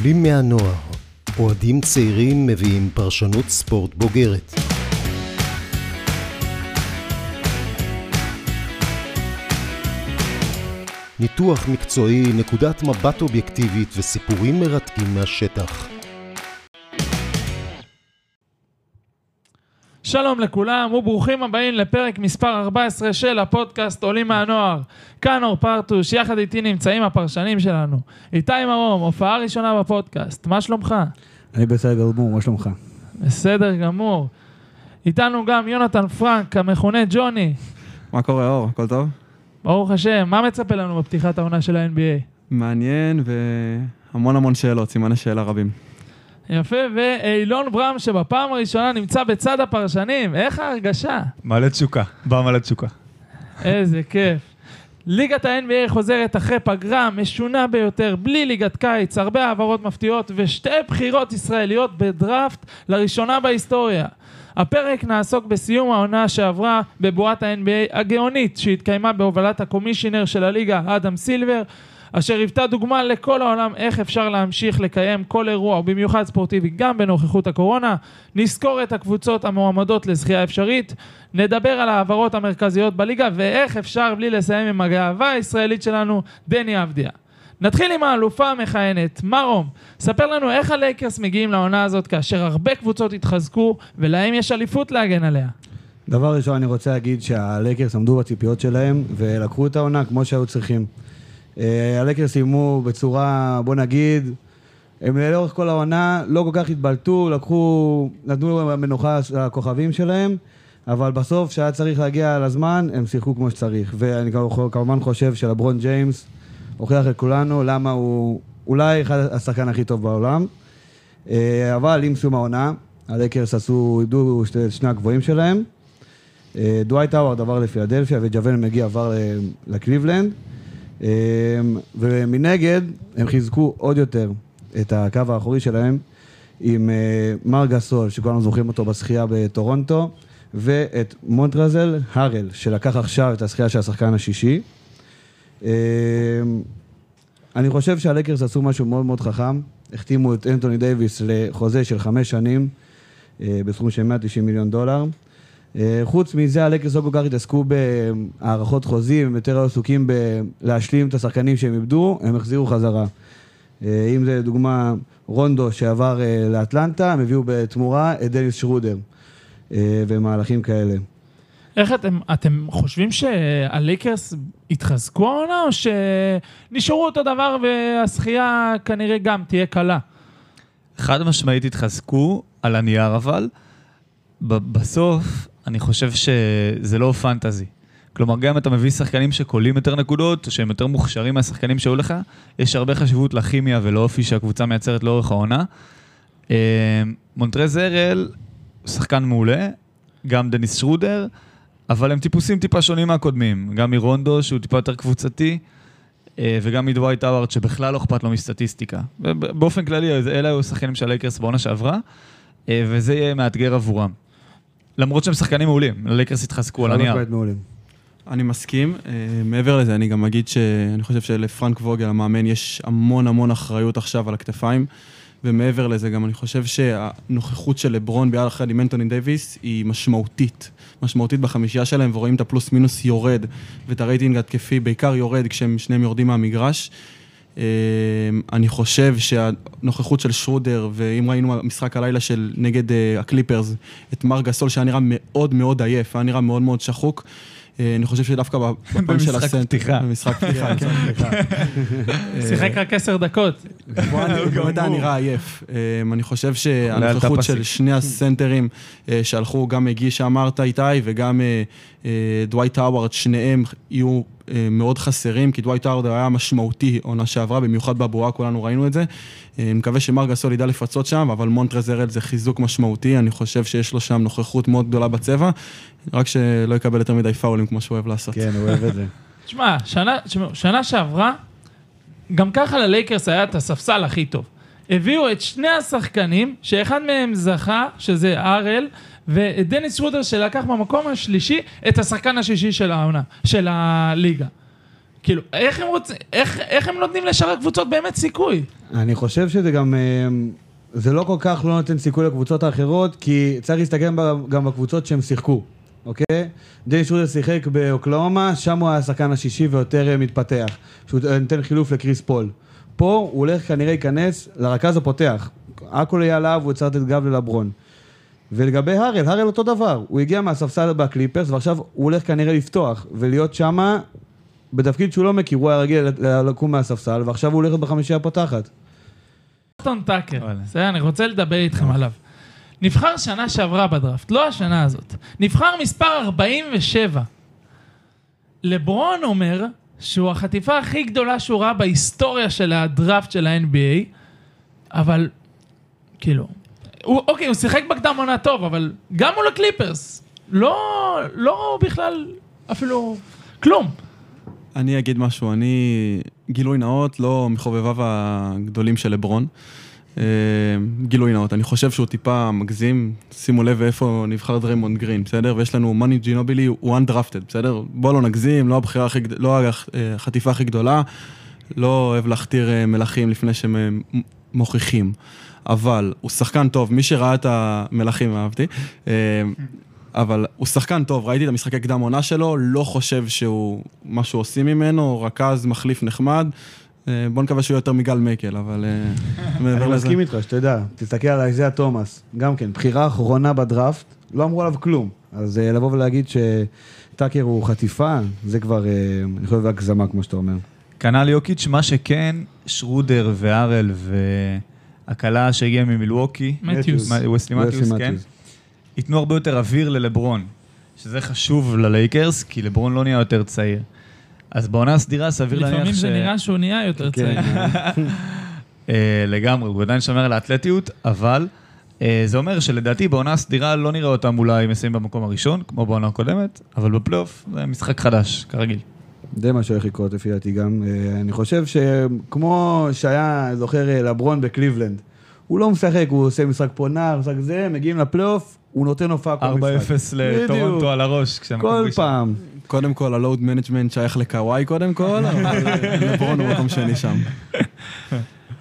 עולים מהנוער, אוהדים צעירים מביאים פרשנות ספורט בוגרת. ניתוח מקצועי, נקודת מבט אובייקטיבית וסיפורים מרתקים מהשטח. שלום לכולם וברוכים הבאים לפרק מספר 14 של הפודקאסט עולים מהנוער. כאן אור פרטוש, יחד איתי נמצאים הפרשנים שלנו. איתי מרום, הופעה ראשונה בפודקאסט, מה שלומך? אני בסדר גמור, מה שלומך? בסדר גמור. איתנו גם יונתן פרנק, המכונה ג'וני. מה קורה, אור? הכל טוב? ברוך השם, מה מצפה לנו בפתיחת העונה של ה-NBA? מעניין והמון המון שאלות, סימני שאלה רבים. יפה, ואילון ברם שבפעם הראשונה נמצא בצד הפרשנים, איך ההרגשה? מלא תשוקה, בא מלא תשוקה. איזה כיף. ליגת ה-NBA חוזרת אחרי פגרה משונה ביותר, בלי ליגת קיץ, הרבה העברות מפתיעות ושתי בחירות ישראליות בדראפט לראשונה בהיסטוריה. הפרק נעסוק בסיום העונה שעברה בבועת ה-NBA הגאונית שהתקיימה בהובלת הקומישיונר של הליגה, אדם סילבר, אשר היוותה דוגמה לכל העולם איך אפשר להמשיך לקיים כל אירוע, ובמיוחד ספורטיבי, גם בנוכחות הקורונה. נזכור את הקבוצות המועמדות לזכייה אפשרית, נדבר על ההעברות המרכזיות בליגה, ואיך אפשר בלי לסיים עם הגאווה הישראלית שלנו, דני אבדיה. נתחיל עם האלופה המכהנת, מרום. ספר לנו איך הלייקרס מגיעים לעונה הזאת כאשר הרבה קבוצות התחזקו ולהם יש אליפות להגן עליה. דבר ראשון, אני רוצה להגיד שהלייקרס עמדו בציפיות שלהם ולקחו את העונה כמו שהיו צריכים. אה, הלייקרס סיימו בצורה, בוא נגיד, הם לאורך כל העונה לא כל כך התבלטו, לקחו, נתנו מנוחה לכוכבים שלהם, אבל בסוף, כשהיה צריך להגיע לזמן, הם שיחקו כמו שצריך. ואני כמובן חושב שלברון ג'יימס הוכיח את כולנו למה הוא אולי אחד השחקן הכי טוב בעולם. אה, אבל עם סיום העונה, הלייקרס עשו, איבדו את שני הגבוהים שלהם. אה, דווייט האווארד עבר לפילדלפיה וג'אבייל מגי עבר לקליבלנד. אמ, ומנגד, הם חיזקו עוד יותר את הקו האחורי שלהם עם אה, מר גסול, שכולנו זוכרים אותו בשחייה בטורונטו, ואת מונטרזל הארל, שלקח עכשיו את השחייה של השחקן השישי. אמ, אני חושב שהלקרס עשו משהו מאוד מאוד חכם, החתימו את אנטוני דייוויס לחוזה של חמש שנים אה, בסכום של 190 מיליון דולר. אה, חוץ מזה, הלקרס לא כל כך התעסקו בהערכות חוזים, הם יותר עסוקים בלהשלים את השחקנים שהם איבדו, הם החזירו חזרה. אה, אם זה לדוגמה רונדו שעבר אה, לאטלנטה, הם הביאו בתמורה את דניס שרודר, ומהלכים כאלה. איך אתם, אתם חושבים שהלייקרס התחזקו העונה, או שנשארו אותו דבר והשחייה כנראה גם תהיה קלה? חד משמעית התחזקו, על הנייר אבל. בסוף, אני חושב שזה לא פנטזי. כלומר, גם אם אתה מביא שחקנים שקולים יותר נקודות, שהם יותר מוכשרים מהשחקנים שהיו לך, יש הרבה חשיבות לכימיה ולאופי שהקבוצה מייצרת לאורך העונה. אה, מונטרז הארל, שחקן מעולה, גם דניס שרודר, אבל הם טיפוסים טיפה שונים מהקודמים. גם מרונדו, שהוא טיפה יותר קבוצתי, אה, וגם מדווייט האווארד, שבכלל לא אכפת לו מסטטיסטיקה. באופן כללי, אלה היו שחקנים של הלייקרס בעונה שעברה, אה, וזה יהיה מאתגר עבורם. למרות שהם שחקנים מעולים, ללייקרס התחזקו על הנייר. אני מסכים. אה, מעבר לזה, אני גם אגיד שאני חושב שלפרנק ווגל, המאמן, יש המון המון אחריות עכשיו על הכתפיים. ומעבר לזה, גם אני חושב שהנוכחות של לברון ביחד עם אנטוני דייוויס היא משמעותית. משמעותית בחמישייה שלהם, ורואים את הפלוס מינוס יורד, ואת הרייטינג התקפי בעיקר יורד כשהם שניהם יורדים מהמגרש. אמ, אני חושב שהנוכחות של שרודר, ואם ראינו משחק הלילה של נגד אה, הקליפרס, את מארק גסול שהיה נראה מאוד מאוד עייף, היה נראה מאוד מאוד שחוק. אה, אני חושב שדווקא בפן של הסנטר... במשחק פתיחה. במשחק פתיחה, כן. שיחק רק עשר דקות. הוא באמת היה נראה עייף. אה, אני חושב שהנוכחות של שני הסנטרים שהלכו, גם מגי שאמרת איתי, וגם דווייט האווארד, שניהם יהיו אה, מאוד חסרים, כי דווייט האווארד היה משמעותי עונה שעברה, במיוחד בבועה, כולנו ראינו את זה. אה, אני מקווה שמר גסול ידע לפצות שם, אבל מונטרז ארל זה חיזוק משמעותי, אני חושב שיש לו שם נוכחות מאוד גדולה בצבע, רק שלא יקבל יותר מדי פאולים כמו שהוא אוהב לעשות. כן, הוא אוהב את זה. תשמע, שנה, שנה שעברה, גם ככה ללייקרס היה את הספסל הכי טוב. הביאו את שני השחקנים, שאחד מהם זכה, שזה ארל, ודניס רודר שלקח במקום השלישי את השחקן השישי של העונה, של הליגה. כאילו, איך הם רוצים, איך, איך הם נותנים לשאר הקבוצות באמת סיכוי? אני חושב שזה גם, אה, זה לא כל כך לא נותן סיכוי לקבוצות האחרות, כי צריך להסתכל גם בקבוצות שהם שיחקו, אוקיי? דני שרודר שיחק באוקלאומה, שם הוא היה השחקן השישי ויותר אה, מתפתח, שהוא נותן חילוף לקריס פול. פה הוא הולך כנראה להיכנס לרכז הפותח. הכל יהיה עליו, הוא יצטרך לתת גב ללברון. ולגבי הארל, הארל אותו דבר, הוא הגיע מהספסל בקליפרס ועכשיו הוא הולך כנראה לפתוח ולהיות שמה בתפקיד שהוא לא מכיר, הוא היה רגיל לקום מהספסל ועכשיו הוא הולך להיות בחמישייה הפותחת. אסטון טאקר. בסדר, אני רוצה לדבר איתכם עליו. נבחר שנה שעברה בדראפט, לא השנה הזאת. נבחר מספר 47. לברון אומר שהוא החטיפה הכי גדולה שהוא ראה בהיסטוריה של הדראפט של ה-NBA, אבל, כאילו, הוא, אוקיי, הוא שיחק בקדם עונה טוב, אבל גם מול הקליפרס, לא, לא בכלל, אפילו, כלום. אני אגיד משהו, אני גילוי נאות, לא מחובביו הגדולים של לברון. אה, גילוי נאות, אני חושב שהוא טיפה מגזים, שימו לב איפה נבחר דריימונד גרין, בסדר? ויש לנו מאני ג'ינובילי, הוא undrafted, בסדר? בוא לא נגזים, לא הבחירה הכי, לא אה, החטיפה הכי גדולה, לא אוהב להכתיר אה, מלכים לפני שהם מוכיחים. אבל הוא שחקן טוב, מי שראה את המלכים אהבתי. אה, אבל הוא שחקן טוב, ראיתי את המשחקי קדם עונה שלו, לא חושב שהוא, מה שהוא עושים ממנו, רכז מחליף נחמד. אה, בוא נקווה שהוא יותר מגל מייקל, אבל אה, אני. מסכים איתך, שתדע, תסתכל על איזיה תומאס, גם כן, בחירה אחרונה בדראפט, לא אמרו עליו כלום. אז לבוא ולהגיד שטאקר הוא חטיפה, זה כבר, אני חושב, הגזמה, כמו שאתה אומר. כנ"ל יוקיץ', מה שכן, שרודר והארל והכלה שהגיעה ממילווקי, מתיוס. וסלי מתיוס, כן. ייתנו הרבה יותר אוויר ללברון, שזה חשוב ללייקרס, כי לברון לא נהיה יותר צעיר. אז בעונה הסדירה סביר להניח ש... לפעמים זה נראה שהוא נהיה יותר כן. צעיר. אה, לגמרי, הוא עדיין שומר על האתלטיות, אבל אה, זה אומר שלדעתי בעונה הסדירה לא נראה אותם אולי מסיימים במקום הראשון, כמו בעונה הקודמת, אבל בפלייאוף זה משחק חדש, כרגיל. זה מה שהולך לקרות לפי דעתי גם. אה, אני חושב שכמו שהיה, זוכר, אה, לברון בקליבלנד, הוא לא משחק, הוא עושה משחק פה נער, משחק זה, מגיעים לפלייאוף, הוא נותן הופעה כל 4-0 משחק. לטורונטו בדיוק. על הראש. כל. פעם. קודם כל, ה load management שייך לקוואי קודם כל, אבל אה, לברון הוא מקום שני שם.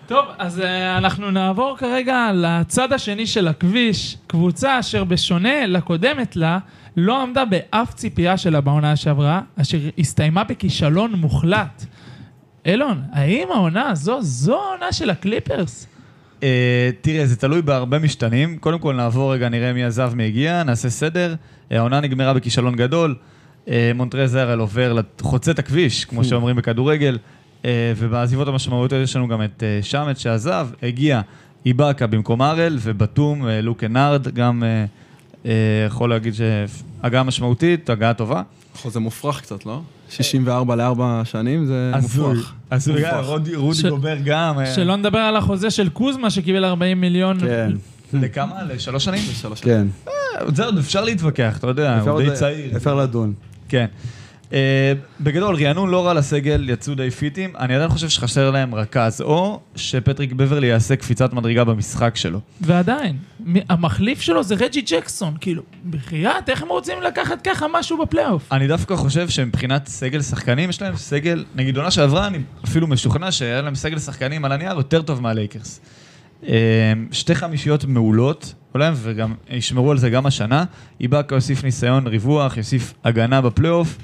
טוב, אז אה, אנחנו נעבור כרגע לצד השני של הכביש, קבוצה אשר בשונה לקודמת לה, לא עמדה באף ציפייה שלה בעונה שעברה, אשר הסתיימה בכישלון מוחלט. אילון, האם העונה הזו, זו העונה של הקליפרס? אה, תראה, זה תלוי בהרבה משתנים. קודם כל נעבור רגע, נראה מי עזב, מי הגיע, נעשה סדר. אה, העונה נגמרה בכישלון גדול. אה, מונטרז הרל עובר, חוצה את הכביש, כמו שאומרים בכדורגל. אה, ובעזיבות המשמעותיות יש לנו גם את אה, שמט שעזב, הגיע איבאקה במקום ארל, ובתום אה, לוקנארד, גם אה, אה, יכול להגיד שהגעה משמעותית, הגעה טובה. חוזה מופרך קצת, לא? 64 לארבע שנים זה מופרך. אז מופרך. רודי גובר גם. אה, שלא נדבר על החוזה של קוזמה שקיבל 40 מיליון. כן, לכמה? לשלוש שנים? שלוש שנים. כן. זה עוד אפשר להתווכח, אתה יודע, הוא די צעיר. אפשר לדון. כן. Uh, בגדול, רענון לא רע לסגל, יצאו די פיטים. אני עדיין חושב שחסר להם רכז, או שפטריק בברלי יעשה קפיצת מדרגה במשחק שלו. ועדיין, המחליף שלו זה רג'י ג'קסון, כאילו, בחייאת, איך הם רוצים לקחת ככה משהו בפלייאוף? אני דווקא חושב שמבחינת סגל שחקנים, יש להם סגל, נגיד עונה שעברה, אני אפילו משוכנע שהיה להם סגל שחקנים על הנייר יותר טוב מהלייקרס. אה, שתי חמישיות מעולות, אולי, וגם ישמרו על זה גם השנה. איבאקה יוסיף ניסיון ריווח, יוסיף הגנה בפלייאוף.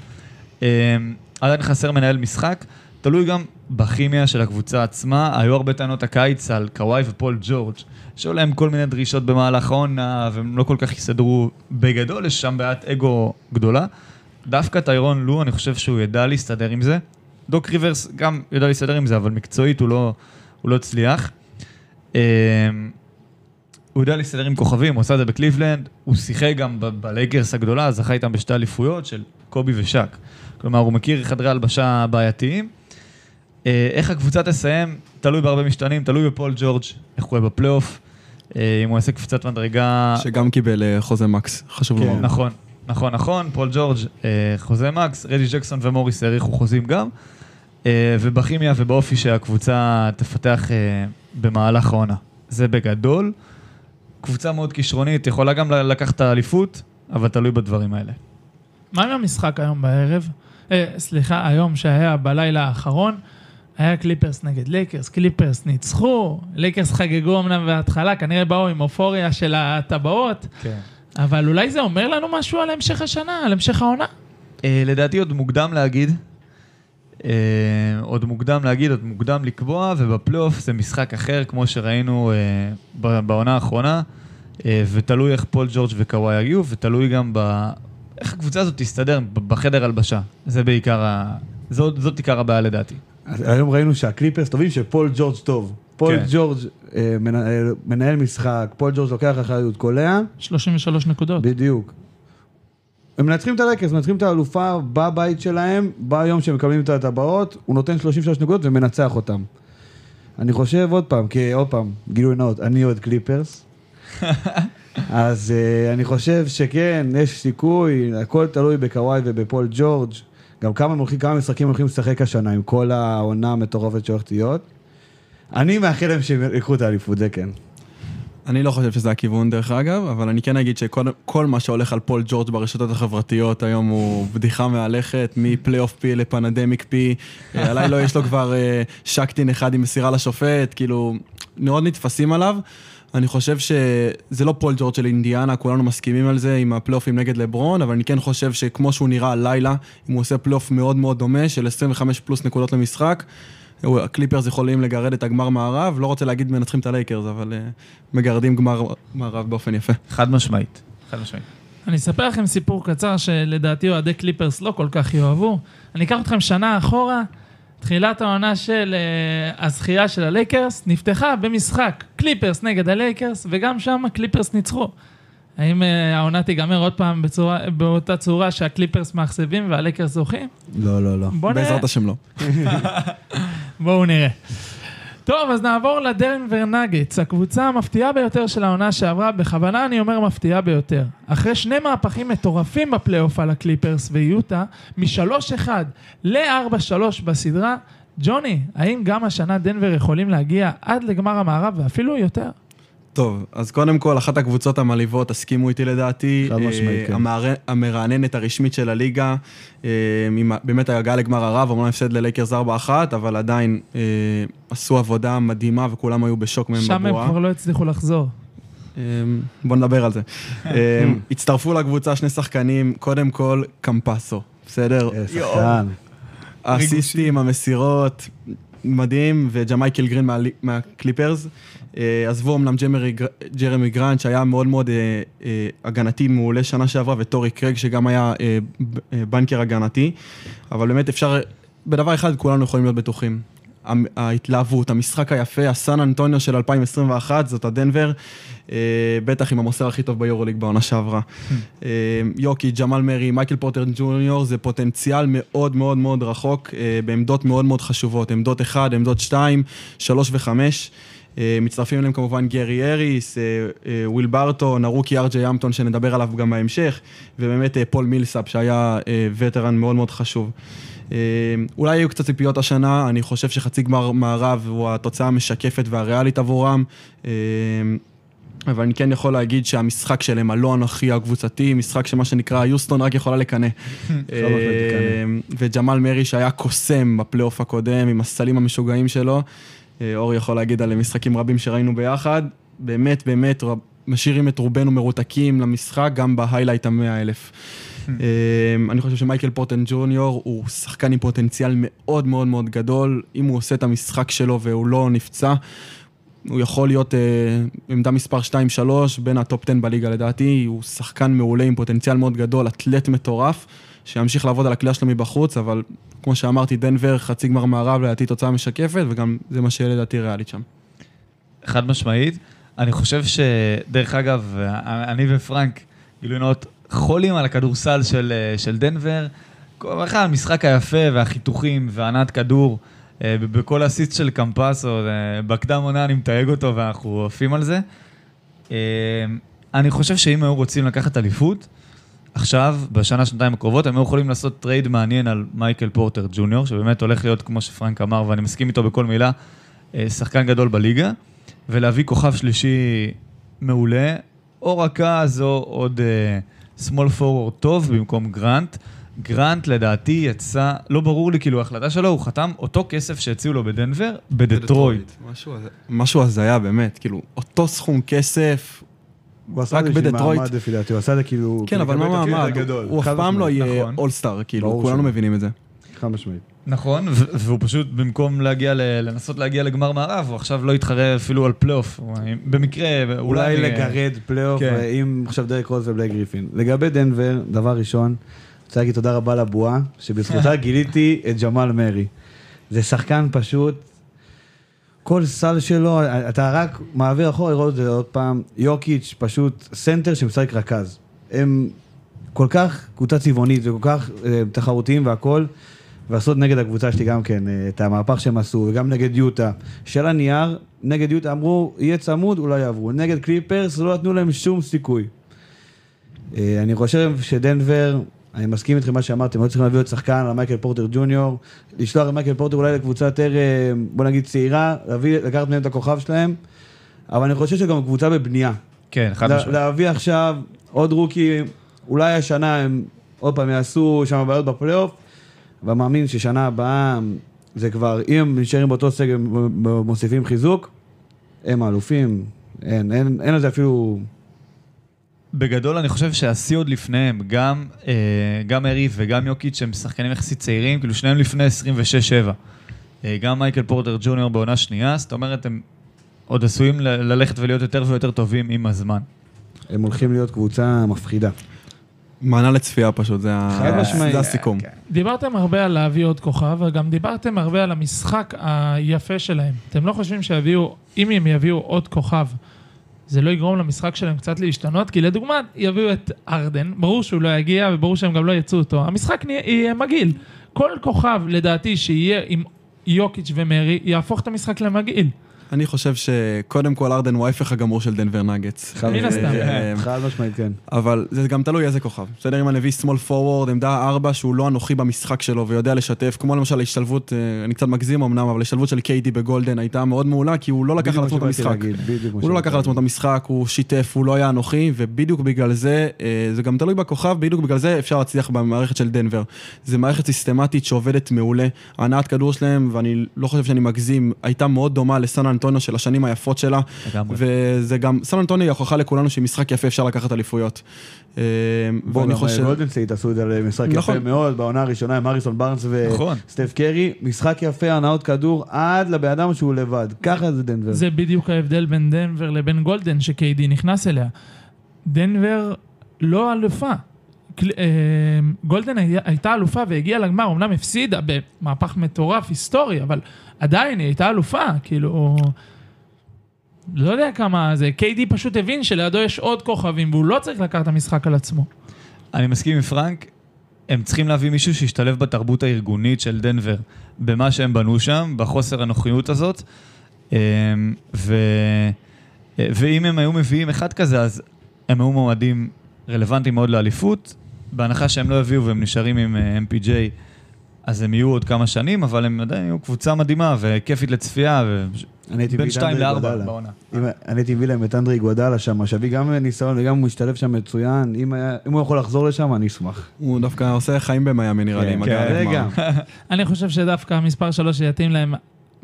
אה, עדיין חסר מנהל משחק. תלוי גם בכימיה של הקבוצה עצמה. היו הרבה טענות הקיץ על קוואי ופול ג'ורג', שהיו להם כל מיני דרישות במהלך העונה, והם לא כל כך הסתדרו בגדול, יש שם בעיית אגו גדולה. דווקא טיירון לו, אני חושב שהוא ידע להסתדר עם זה. דוק ריברס גם ידע להסתדר עם זה, אבל מקצועית הוא לא, הוא לא הצליח. הוא יודע להסתדר עם כוכבים, הוא עשה את זה בקליבלנד, הוא שיחק גם בלייקרס הגדולה, זכה איתם בשתי אליפויות של קובי ושק. כלומר, הוא מכיר חדרי הלבשה בעייתיים. אה, איך הקבוצה תסיים, תלוי בהרבה משתנים, תלוי בפול ג'ורג', איך הוא יהיה בפלייאוף, אה, אם הוא יעשה קפיצת מדרגה... שגם קיבל אה, חוזה מקס, חשוב כן. לומר. נכון, נכון, נכון, פול ג'ורג' חוזה מקס, רג'י ג'קסון ומוריס האריכו חוזים גם, ובכימיה ובאופי שהקבוצה תפתח במהלך העונה. זה בגדול. קבוצה מאוד כישרונית, יכולה גם לקחת האליפות, אבל תלוי בדברים האלה. מה עם המשחק היום בערב? אה, סליחה, היום שהיה בלילה האחרון, היה קליפרס נגד לייקרס, קליפרס ניצחו, לייקרס חגגו אמנם בהתחלה, כנראה באו עם אופוריה של הטבעות, כן. אבל אולי זה אומר לנו משהו על המשך השנה, על המשך העונה? אה, לדעתי עוד מוקדם להגיד. אה, עוד מוקדם להגיד, עוד מוקדם לקבוע, ובפלייאוף זה משחק אחר, כמו שראינו אה, בעונה האחרונה, אה, ותלוי איך פול ג'ורג' וקוואי יגיעו, ותלוי גם ב... איך הקבוצה הזאת תסתדר בחדר הלבשה. זה בעיקר ה... זאת, זאת עיקר הבעיה לדעתי. אז היום ראינו שהקליפרס טובים שפול ג'ורג' טוב. פול כן. ג'ורג' מנהל, מנהל משחק, פול ג'ורג' לוקח אחריות, קולע, 33 נקודות. בדיוק. הם מנצחים את הלייקרס, מנצחים את האלופה בבית שלהם, ביום שהם מקבלים את הטבעות, הוא נותן 33 נקודות ומנצח אותם. אני חושב עוד פעם, כי עוד פעם, גילוי נאות, אני אוהד קליפרס. אז אה, אני חושב שכן, יש סיכוי, הכל תלוי בקוואי ובפול ג'ורג'. גם כמה, הם הולכים, כמה משחקים הולכים לשחק השנה עם כל העונה המטורפת שהולכת להיות. אני מאחל להם שהם ייקחו את האליפות, זה כן. אני לא חושב שזה הכיוון דרך אגב, אבל אני כן אגיד שכל כל מה שהולך על פול ג'ורג' ברשתות החברתיות היום הוא בדיחה מהלכת, מ playoff P ל pandemic P, אה, עליי לא יש לו כבר אה, Shaqtin אחד עם מסירה לשופט, כאילו, מאוד נתפסים עליו. אני חושב שזה לא פול ג'ורג' של אינדיאנה, כולנו מסכימים על זה עם הפלייאופים נגד לברון, אבל אני כן חושב שכמו שהוא נראה הלילה, אם הוא עושה פלייאוף מאוד מאוד דומה, של 25 פלוס נקודות למשחק, הקליפרס יכולים לגרד את הגמר מערב, לא רוצה להגיד מנצחים את הלייקרס, אבל אה, מגרדים גמר מערב באופן יפה. חד משמעית. חד משמעית. אני אספר לכם סיפור קצר שלדעתי אוהדי קליפרס לא כל כך יאהבו. אני אקח אתכם שנה אחורה, תחילת העונה של uh, הזכייה של הלייקרס נפתחה במשחק קליפרס נגד הלייקרס, וגם שם הקליפרס ניצחו. האם uh, העונה תיגמר עוד פעם בצורה, באותה צורה שהקליפרס מאכזבים והלייקרס זוכים? לא, לא, לא. נראה. בעזרת השם לא. בואו נראה. טוב, אז נעבור לדנבר נגטס, הקבוצה המפתיעה ביותר של העונה שעברה, בכוונה אני אומר מפתיעה ביותר. אחרי שני מהפכים מטורפים בפלייאוף על הקליפרס ויוטה, מ-3-1 ל-4-3 בסדרה, ג'וני, האם גם השנה דנבר יכולים להגיע עד לגמר המערב ואפילו יותר? טוב, אז קודם כל, אחת הקבוצות המעליבות, תסכימו איתי לדעתי, חד משמעית, אה, כן. המער- המרעננת הרשמית של הליגה, אה, עם באמת ההגעה לגמר הרב, אמנם הפסד ללייקרס 4-1, אבל עדיין אה, עשו עבודה מדהימה וכולם היו בשוק מהם שם הם בבועה. כבר לא הצליחו לחזור. אמ, בוא נדבר על זה. אמ, הצטרפו לקבוצה שני שחקנים, קודם כל קמפסו, בסדר? אה, שחקן. האסיסטים, המסירות, מדהים, וג'מייקל גרין מה- מהקליפרס. אה, עזבו אמנם ג'רמי גרנט, שהיה מאוד מאוד אה, אה, הגנתי מעולה שנה שעברה, וטורי קרג, שגם היה בונקר הגנתי. אבל באמת אפשר, בדבר אחד כולנו יכולים להיות בטוחים. ההתלהבות, המשחק היפה, הסן אנטוניו של 2021, זאת הדנבר, בטח עם המוסר הכי טוב ביורוליג בעונה שעברה. יוקיץ', ג'מאל מרי, מייקל פוטר ג'וניור, זה פוטנציאל מאוד מאוד מאוד רחוק, בעמדות מאוד מאוד חשובות, עמדות 1, עמדות 2, 3 ו-5. מצטרפים אליהם כמובן גרי האריס, אה, אה, וויל ברטון, הרוקי אר ג'יי המפטון שנדבר עליו גם בהמשך, ובאמת אה, פול מילסאפ שהיה אה, וטרן מאוד מאוד חשוב. אה, אולי יהיו קצת ציפיות השנה, אני חושב שחצי גמר מערב הוא התוצאה המשקפת והריאלית עבורם. אה, אבל אני כן יכול להגיד שהמשחק שלהם, הלא אנוכי הקבוצתי, משחק שמה שנקרא יוסטון רק יכולה לקנא. אה, וג'מאל מרי שהיה קוסם בפלייאוף הקודם עם הסלים המשוגעים שלו. אה, אור יכול להגיד על משחקים רבים שראינו ביחד. באמת, באמת, משאירים את רובנו מרותקים למשחק, גם בהיילייט המאה אלף. אה, אני חושב שמייקל פורטן ג'וניור הוא שחקן עם פוטנציאל מאוד מאוד מאוד גדול. אם הוא עושה את המשחק שלו והוא לא נפצע, הוא יכול להיות אה, עמדה מספר 2-3 בין הטופ 10 בליגה לדעתי, הוא שחקן מעולה עם פוטנציאל מאוד גדול, אתלט מטורף, שימשיך לעבוד על הקליעה שלו מבחוץ, אבל כמו שאמרתי, דנבר, חצי גמר מערב לדעתי תוצאה משקפת, וגם זה מה שיהיה לדעתי ריאלית שם. חד משמעית. אני חושב שדרך אגב, אני ופרנק, גילוי נאות, חולים על הכדורסל של, של דנבר. כל אחד, המשחק היפה והחיתוכים והנעת כדור. אה, בכל אסיסט של קמפסו, אה, בקדם עונה אני מתייג אותו ואנחנו עפים על זה. אה, אני חושב שאם היו רוצים לקחת אליפות, עכשיו, בשנה, שנתיים הקרובות, הם היו יכולים לעשות טרייד מעניין על מייקל פורטר ג'וניור, שבאמת הולך להיות, כמו שפרנק אמר, ואני מסכים איתו בכל מילה, אה, שחקן גדול בליגה, ולהביא כוכב שלישי מעולה, או רכז או עוד uh, small forward טוב במקום גרנט, גרנט לדעתי יצא, לא ברור לי כאילו ההחלטה שלו, הוא חתם אותו כסף שהציעו לו בדנבר, בדטרויט. משהו הז- משהו הזיה באמת, כאילו, אותו סכום כסף, הוא עשה רק את זה בשביל בדטרויט. מעמד לפי דעתי, הוא עשה את זה כאילו... כן, אבל לקבל מה מעמד? הוא אף פעם לא. יהיה נכון. אולסטאר, כאילו, ברור כולנו. מבינים את זה. חד משמעית. נכון, והוא פשוט במקום להגיע, ל- לנסות להגיע לגמר מערב, הוא עכשיו לא יתחרה אפילו על פלייאוף. במקרה, אולי אולי... לגרד פלייאוף, כן. עם עכשיו דרק רוז ובלייק גריפין. לגבי דנבר, דבר ראשון, רוצה להגיד תודה רבה לבועה, שבזכותה גיליתי את ג'מאל מרי. זה שחקן פשוט, כל סל שלו, אתה רק מעביר אחורה לראות את זה עוד פעם. יוקיץ' פשוט סנטר שמשחק רכז. הם כל כך קבוצה צבעונית וכל כך אה, תחרותיים והכל. ועשות נגד הקבוצה שלי גם כן, אה, את המהפך שהם עשו, וגם נגד יוטה. של הנייר, נגד יוטה אמרו, יהיה צמוד, אולי יעברו. נגד קליפרס לא נתנו להם שום סיכוי. אה, אני חושב שדנבר, אני מסכים איתכם מה שאמרתם, היו צריכים להביא עוד שחקן על מייקל פורטר ג'וניור, לשלוח את מייקל פורטר אולי לקבוצה יותר, אה, בוא נגיד צעירה, להביא, לקחת מהם את הכוכב שלהם, אבל אני חושב שגם קבוצה בבנייה. כן, חד לה- משמעית. להביא עכשיו עוד רוקי, אולי השנה הם עוד פעם יעשו שם בעיות בפלייאוף, אבל מאמין ששנה הבאה זה כבר, אם הם נשארים באותו סגל ומוסיפים חיזוק, הם האלופים, אין, אין, אין על זה אפילו... בגדול אני חושב שהשיא עוד לפניהם, גם, אה, גם ארי וגם יוקיץ' הם שחקנים יחסית צעירים, כאילו שניהם לפני 26-7. אה, גם מייקל פורטר ג'וניור בעונה שנייה, זאת אומרת הם עוד עשויים ל- ללכת ולהיות יותר ויותר טובים עם הזמן. הם הולכים להיות קבוצה מפחידה. מענה לצפייה פשוט, זה ה-. זה הסיכום. דיברתם הרבה על להביא עוד כוכב, וגם דיברתם הרבה על המשחק היפה שלהם. אתם לא חושבים שיביאו, אם הם יביאו עוד כוכב, זה לא יגרום למשחק שלהם קצת להשתנות? כי לדוגמה, יביאו את ארדן, ברור שהוא לא יגיע, וברור שהם גם לא יצאו אותו. המשחק יהיה מגעיל. כל כוכב, לדעתי, שיהיה עם יוקיץ' ומרי, יהפוך את המשחק למגעיל. אני חושב שקודם כל ארדן הוא ההפך הגמור של דנבר מן הסתם. אה, חד משמעית, כן. אבל זה גם תלוי איזה כוכב. בסדר, אם אני מביא small forward, עמדה 4 שהוא לא אנוכי במשחק שלו ויודע לשתף, כמו למשל ההשתלבות, אה, אני קצת מגזים אמנם, אבל ההשתלבות של קיידי בגולדן הייתה מאוד מעולה, כי הוא לא לקח על עצמו את המשחק. הוא לא לקח על עצמו את. המשחק, הוא שיתף, הוא לא היה אנוכי, ובדיוק בגלל זה, אה, זה גם תלוי בכוכב, בדיוק בגלל זה אפשר להצליח במערכת של דנבר. זה מערכת סיסטמטית שעובדת מעולה. ההנעת כדור שלהם, ואני לא חושב שאני מגזים, הייתה מאוד דומה לסן אנטוניו של השנים היפות שלה, לגמרי. וזה גם, סן אנטוניו היא הוכחה לכולנו שמשחק יפה אפשר לקחת אליפויות. אה, בוא, ואני גם חושב... גולדן סטייט עשו את זה למשחק יפה נכון. מאוד, בעונה הראשונה עם הריסון בארנס נכון. וסטף קרי, משחק יפה, הנאות כדור, עד לבן אדם שהוא לבד. ככה זה דנבר. זה בדיוק ההבדל בין דנבר לבין גולדן, שקיי די נכנס אליה. דנבר לא אלופה. אה, גולדן הייתה אלופה והגיעה לגמר, אמנם הפסידה במהפך מטורף, היסטורי, אבל עדיין היא הייתה אלופה, כאילו... לא יודע כמה זה, קיי די פשוט הבין שלידו יש עוד כוכבים והוא לא צריך לקחת את המשחק על עצמו. אני מסכים עם פרנק, הם צריכים להביא מישהו שישתלב בתרבות הארגונית של דנבר, במה שהם בנו שם, בחוסר הנוחיות הזאת. אמ, ו... ואם הם היו מביאים אחד כזה, אז הם היו מועמדים רלוונטיים מאוד לאליפות. בהנחה שהם לא יביאו והם נשארים עם אה, MPJ, אז הם יהיו עוד כמה שנים, אבל הם עדיין יהיו קבוצה מדהימה וכיפית לצפייה, אני הייתי בין מביא את 2 אנדרי ל-4 גודלה. בעונה. אם- אני הייתי מביא להם את אנדרי גודלה שם, שיביא גם ניסיון וגם הוא משתלב שם מצוין. אם היה- אם הוא יכול לחזור לשם, אני אשמח. הוא דווקא עושה חיים במיאמי נראה לי, עם כן. גם. אני חושב שדווקא המספר שלוש שיתאים להם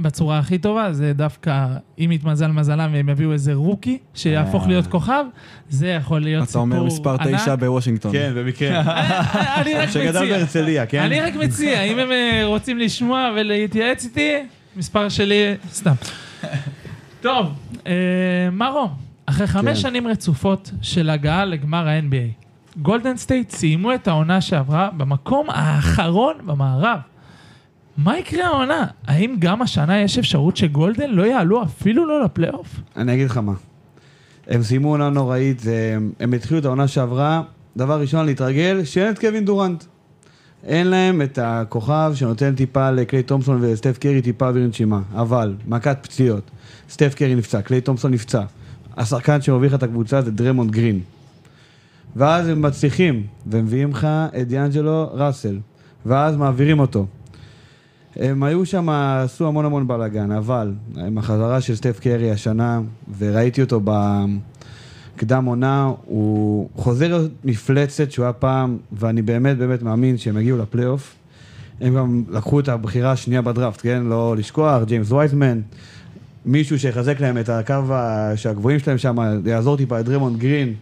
בצורה הכי טובה, זה דווקא, אם יתמזל מזלם והם יביאו איזה רוקי שיהפוך אה. להיות כוכב, זה יכול להיות אתה סיפור אומר מספר ענק. תשע בוושינגטון. כן, במקרה. אני רק שגדל מציע, בהרצליה, כן? אני רק מציע, אם הם אה, רוצים לשמוע ולהתייעץ איתי, מספר שלי, סתם. טוב, אה, מרו, אחרי חמש כן. שנים רצופות של הגעה לגמר ה-NBA, גולדן סטייט סיימו את העונה שעברה במקום האחרון במערב. מה יקרה העונה? האם גם השנה יש אפשרות שגולדן לא יעלו אפילו לא לפלייאוף? אני אגיד לך מה. הם סיימו עונה נוראית, זה- הם התחילו את העונה שעברה, דבר ראשון להתרגל, שאין את קווין דורנט. אין להם את הכוכב שנותן טיפה לקליי תומפסון וסטף קרי טיפה אוויר נשימה. אבל, מכת פציעות. סטף קרי נפצע, קליי תומפסון נפצע. השחקן שמוביל לך את הקבוצה זה דרמונד גרין. ואז הם מצליחים, ומביאים לך את דיאנג'לו ראסל. ואז מעבירים אותו. הם היו שם, עשו המון המון בלאגן, אבל עם החזרה של סטף קרי השנה, וראיתי אותו קדם עונה, הוא חוזר להיות מפלצת שהוא היה פעם, ואני באמת באמת מאמין שהם יגיעו לפלייאוף. הם גם לקחו את הבחירה השנייה בדראפט, כן? לא לשכוח, ג'יימס וייזמן, מישהו שיחזק להם את הקו שהגבוהים שלהם שם, יעזור טיפה את דרמונד גרין.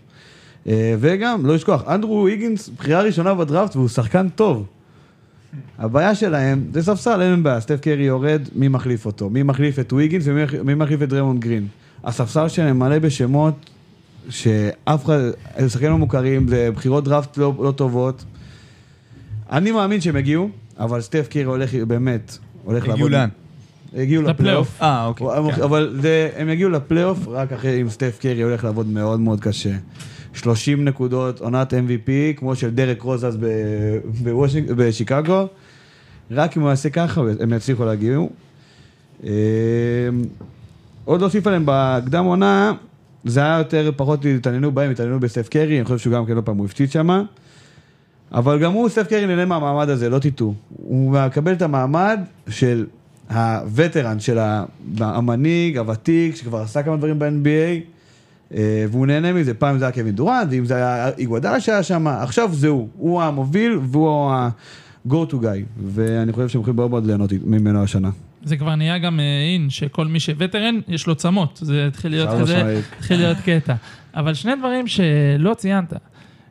אה, וגם, לא לשכוח, אנדרו ויגינס, בחירה ראשונה בדראפט והוא שחקן טוב. הבעיה שלהם, זה ספסל, אין בעיה, סטף קרי יורד, מי מחליף אותו? מי מחליף את ויגינס ומי מי מחליף את דרמונד גרין? הספסל שלהם מלא בשמות שאף אחד, הם שחקנים לא מוכרים, זה בחירות דראפט לא, לא טובות. אני מאמין שהם הגיעו, אבל סטף קרי הולך, באמת, הולך הגיעו לאן? הגיעו לפלייאוף. אה, אוקיי. כן. אבל זה, הם יגיעו לפלייאוף רק אחרי אם סטף קרי הולך לעבוד מאוד מאוד קשה. 30 נקודות, עונת MVP, כמו של דרק רוז אז ב- בוושינג- בשיקגו. רק אם הוא יעשה ככה, הם יצליחו להגיע. אה, עוד להוסיף עליהם בקדם עונה, זה היה יותר, פחות התעניינו בהם, התעניינו בסטף קרי, אני חושב שהוא גם כן לא פעם הוא הפציץ שמה. אבל גם הוא, סטף קרי, נהנה מהמעמד הזה, לא תטעו. הוא מקבל את המעמד של הווטרן, של המנהיג, הוותיק, שכבר עשה כמה דברים ב-NBA, והוא נהנה מזה. פעם זה היה קווין דורנט, ואם זה היה איגוודאלה שהיה שם, עכשיו זה הוא. הוא המוביל והוא ה-go to guy. ואני חושב שהם יכולים מאוד מאוד ליהנות ממנו השנה. זה כבר נהיה גם אה, אין, שכל מי שווטרן, יש לו צמות. זה התחיל להיות כזה. התחיל להיות קטע. אבל שני דברים שלא ציינת.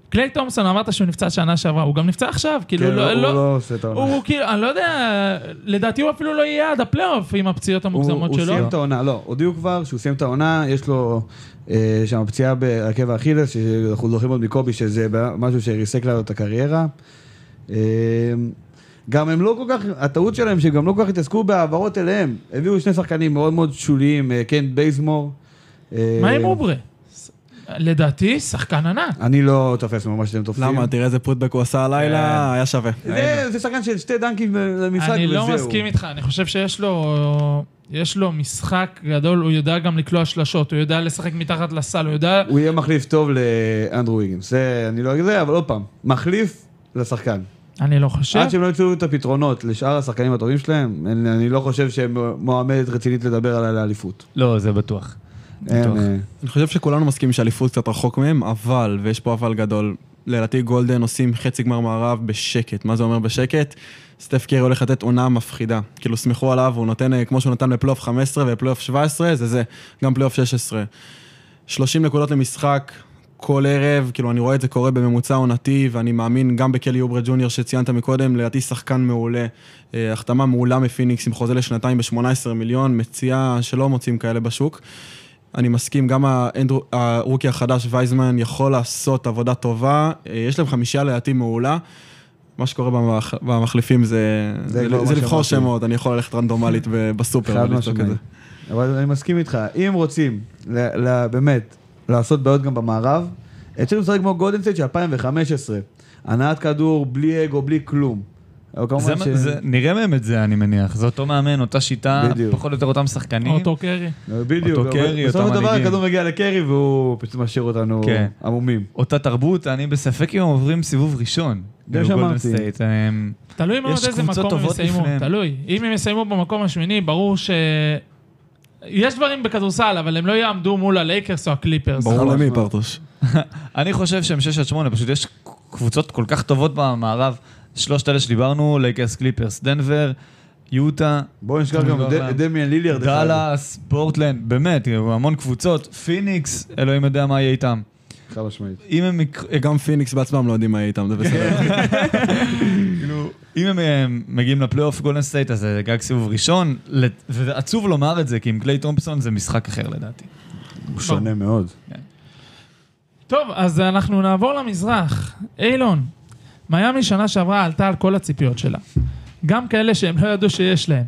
קליי תומפסון, אמרת שהוא נפצע שנה שעברה, הוא גם נפצע עכשיו, כאילו, כן, לא, הוא לא, לא עושה את העונה. הוא כאילו, אני לא יודע, לדעתי הוא אפילו לא יהיה עד הפלייאוף עם הפציעות הוא המוגזמות הוא שלו. סיים את העונה, לא, הודיעו כבר שהוא סיים את העונה, יש לו אה, שם פציעה בעקב האכילס, שאנחנו זוכרים עוד מקובי שזה משהו שריסק לנו את הקריירה. אה, גם הם לא כל כך, הטעות שלהם שהם גם לא כל כך התעסקו בהעברות אליהם. הביאו שני שחקנים מאוד מאוד שוליים, אה, קנט בייזמור. אה, מה עם אוברה? לדעתי, שחקן ענק. אני לא תופס ממה שאתם תופסים. למה? תראה איזה פוטבק הוא עשה הלילה, היה שווה. זה, זה שחקן של שתי דנקים למשחק אני וזהו. לא מסכים איתך, אני חושב שיש לו, יש לו משחק גדול, הוא יודע גם לקלוע שלשות, הוא יודע לשחק מתחת לסל, הוא יודע... הוא יהיה מחליף טוב לאנדרו ויגינס. זה, אני לא אגיד זה, אבל עוד פעם, מחליף לשחקן. אני לא חושב. עד שהם לא ימצאו את הפתרונות לשאר השחקנים הטובים שלהם, אני, אני לא חושב שהם מועמדת רצינית לדבר על האליפות. לא, זה בטוח. אה, אני חושב שכולנו מסכימים שאליפות קצת רחוק מהם, אבל, ויש פה אבל גדול, לדעתי גולדן עושים חצי גמר מערב בשקט. מה זה אומר בשקט? סטף קרי הולך לתת עונה מפחידה. כאילו, סמכו עליו, הוא נותן, אה, כמו שהוא נתן בפלייאוף 15 ובפלייאוף 17, זה זה, גם פלייאוף 16. 30 נקודות למשחק, כל ערב, כאילו, אני רואה את זה קורה בממוצע עונתי, ואני מאמין גם בקלי אוברה ג'וניור שציינת מקודם, לדעתי שחקן מעולה. אה, החתמה מעולה מפיניקס עם חוזה לשנתיים ב-18 מיליון, מציאה שלא מוצאים כאלה בשוק. אני מסכים, גם האנדרו- הרוקי החדש וייזמן יכול לעשות עבודה טובה, אה, יש להם חמישייה לדעתי מעולה. מה שקורה במח- במחליפים זה, זה זה, זה, לבחור. שמות, אני יכול ללכת רנדומלית בסופר ולבדוק את. זה. אבל אני מסכים איתך, אם רוצים, ל, ל, באמת, לעשות בעיות גם במערב, התחילו לשחק כמו גולדן סטייט של 2015. הנעת כדור, בלי אגו, בלי כלום. זה, ש- זה, נראה מהם את זה, אני מניח. זה אותו מאמן, אותה שיטה, בדיוק. פחות או יותר אותם שחקנים. אותו קרי. בדיוק, אותו קרי, בסופו אותם של דבר מנהיגים. הכדור מגיע לקרי והוא פשוט משאיר אותנו כן. עמומים. אותה תרבות, אני בספק אם הם עוברים סיבוב ראשון. זה שאמרתי. תלוי מאוד יש איזה מקום הם טובות יסיימו, לפניהם. תלוי. אם הם יסיימו במקום השמיני, ברור ש... יש דברים בכדורסל, אבל הם לא יעמדו מול הלייקרס או הקליפרס. ברור חד משמעית. פרטוש. אני חושב שהם 6 עד 8, פשוט יש קבוצות כל כך טובות במערב. שלושת אלה שדיברנו, לייקרס, קליפרס, דנבר, יוטה, בואו נשכח גם את ד- דמיאן ליליארד. דאלאס, פורטלנד, באמת, המון קבוצות, פיניקס, אלוהים יודע מה יהיה איתם. חד משמעית. אם הם גם פיניקס בעצמם לא יודעים מה יהיה איתם, זה בסדר. כאילו, אם הם מגיעים לפלייאוף גולדן סטייט, אז זה גג סיבוב ראשון, ועצוב לומר את זה, כי עם קליי תומפסון זה משחק אחר לדעתי. הוא שונה מאוד. טוב, אז אנחנו נעבור למזרח. אילון, מיאמי שנה שעברה עלתה על כל הציפיות שלה. גם כאלה שהם לא ידעו שיש להם.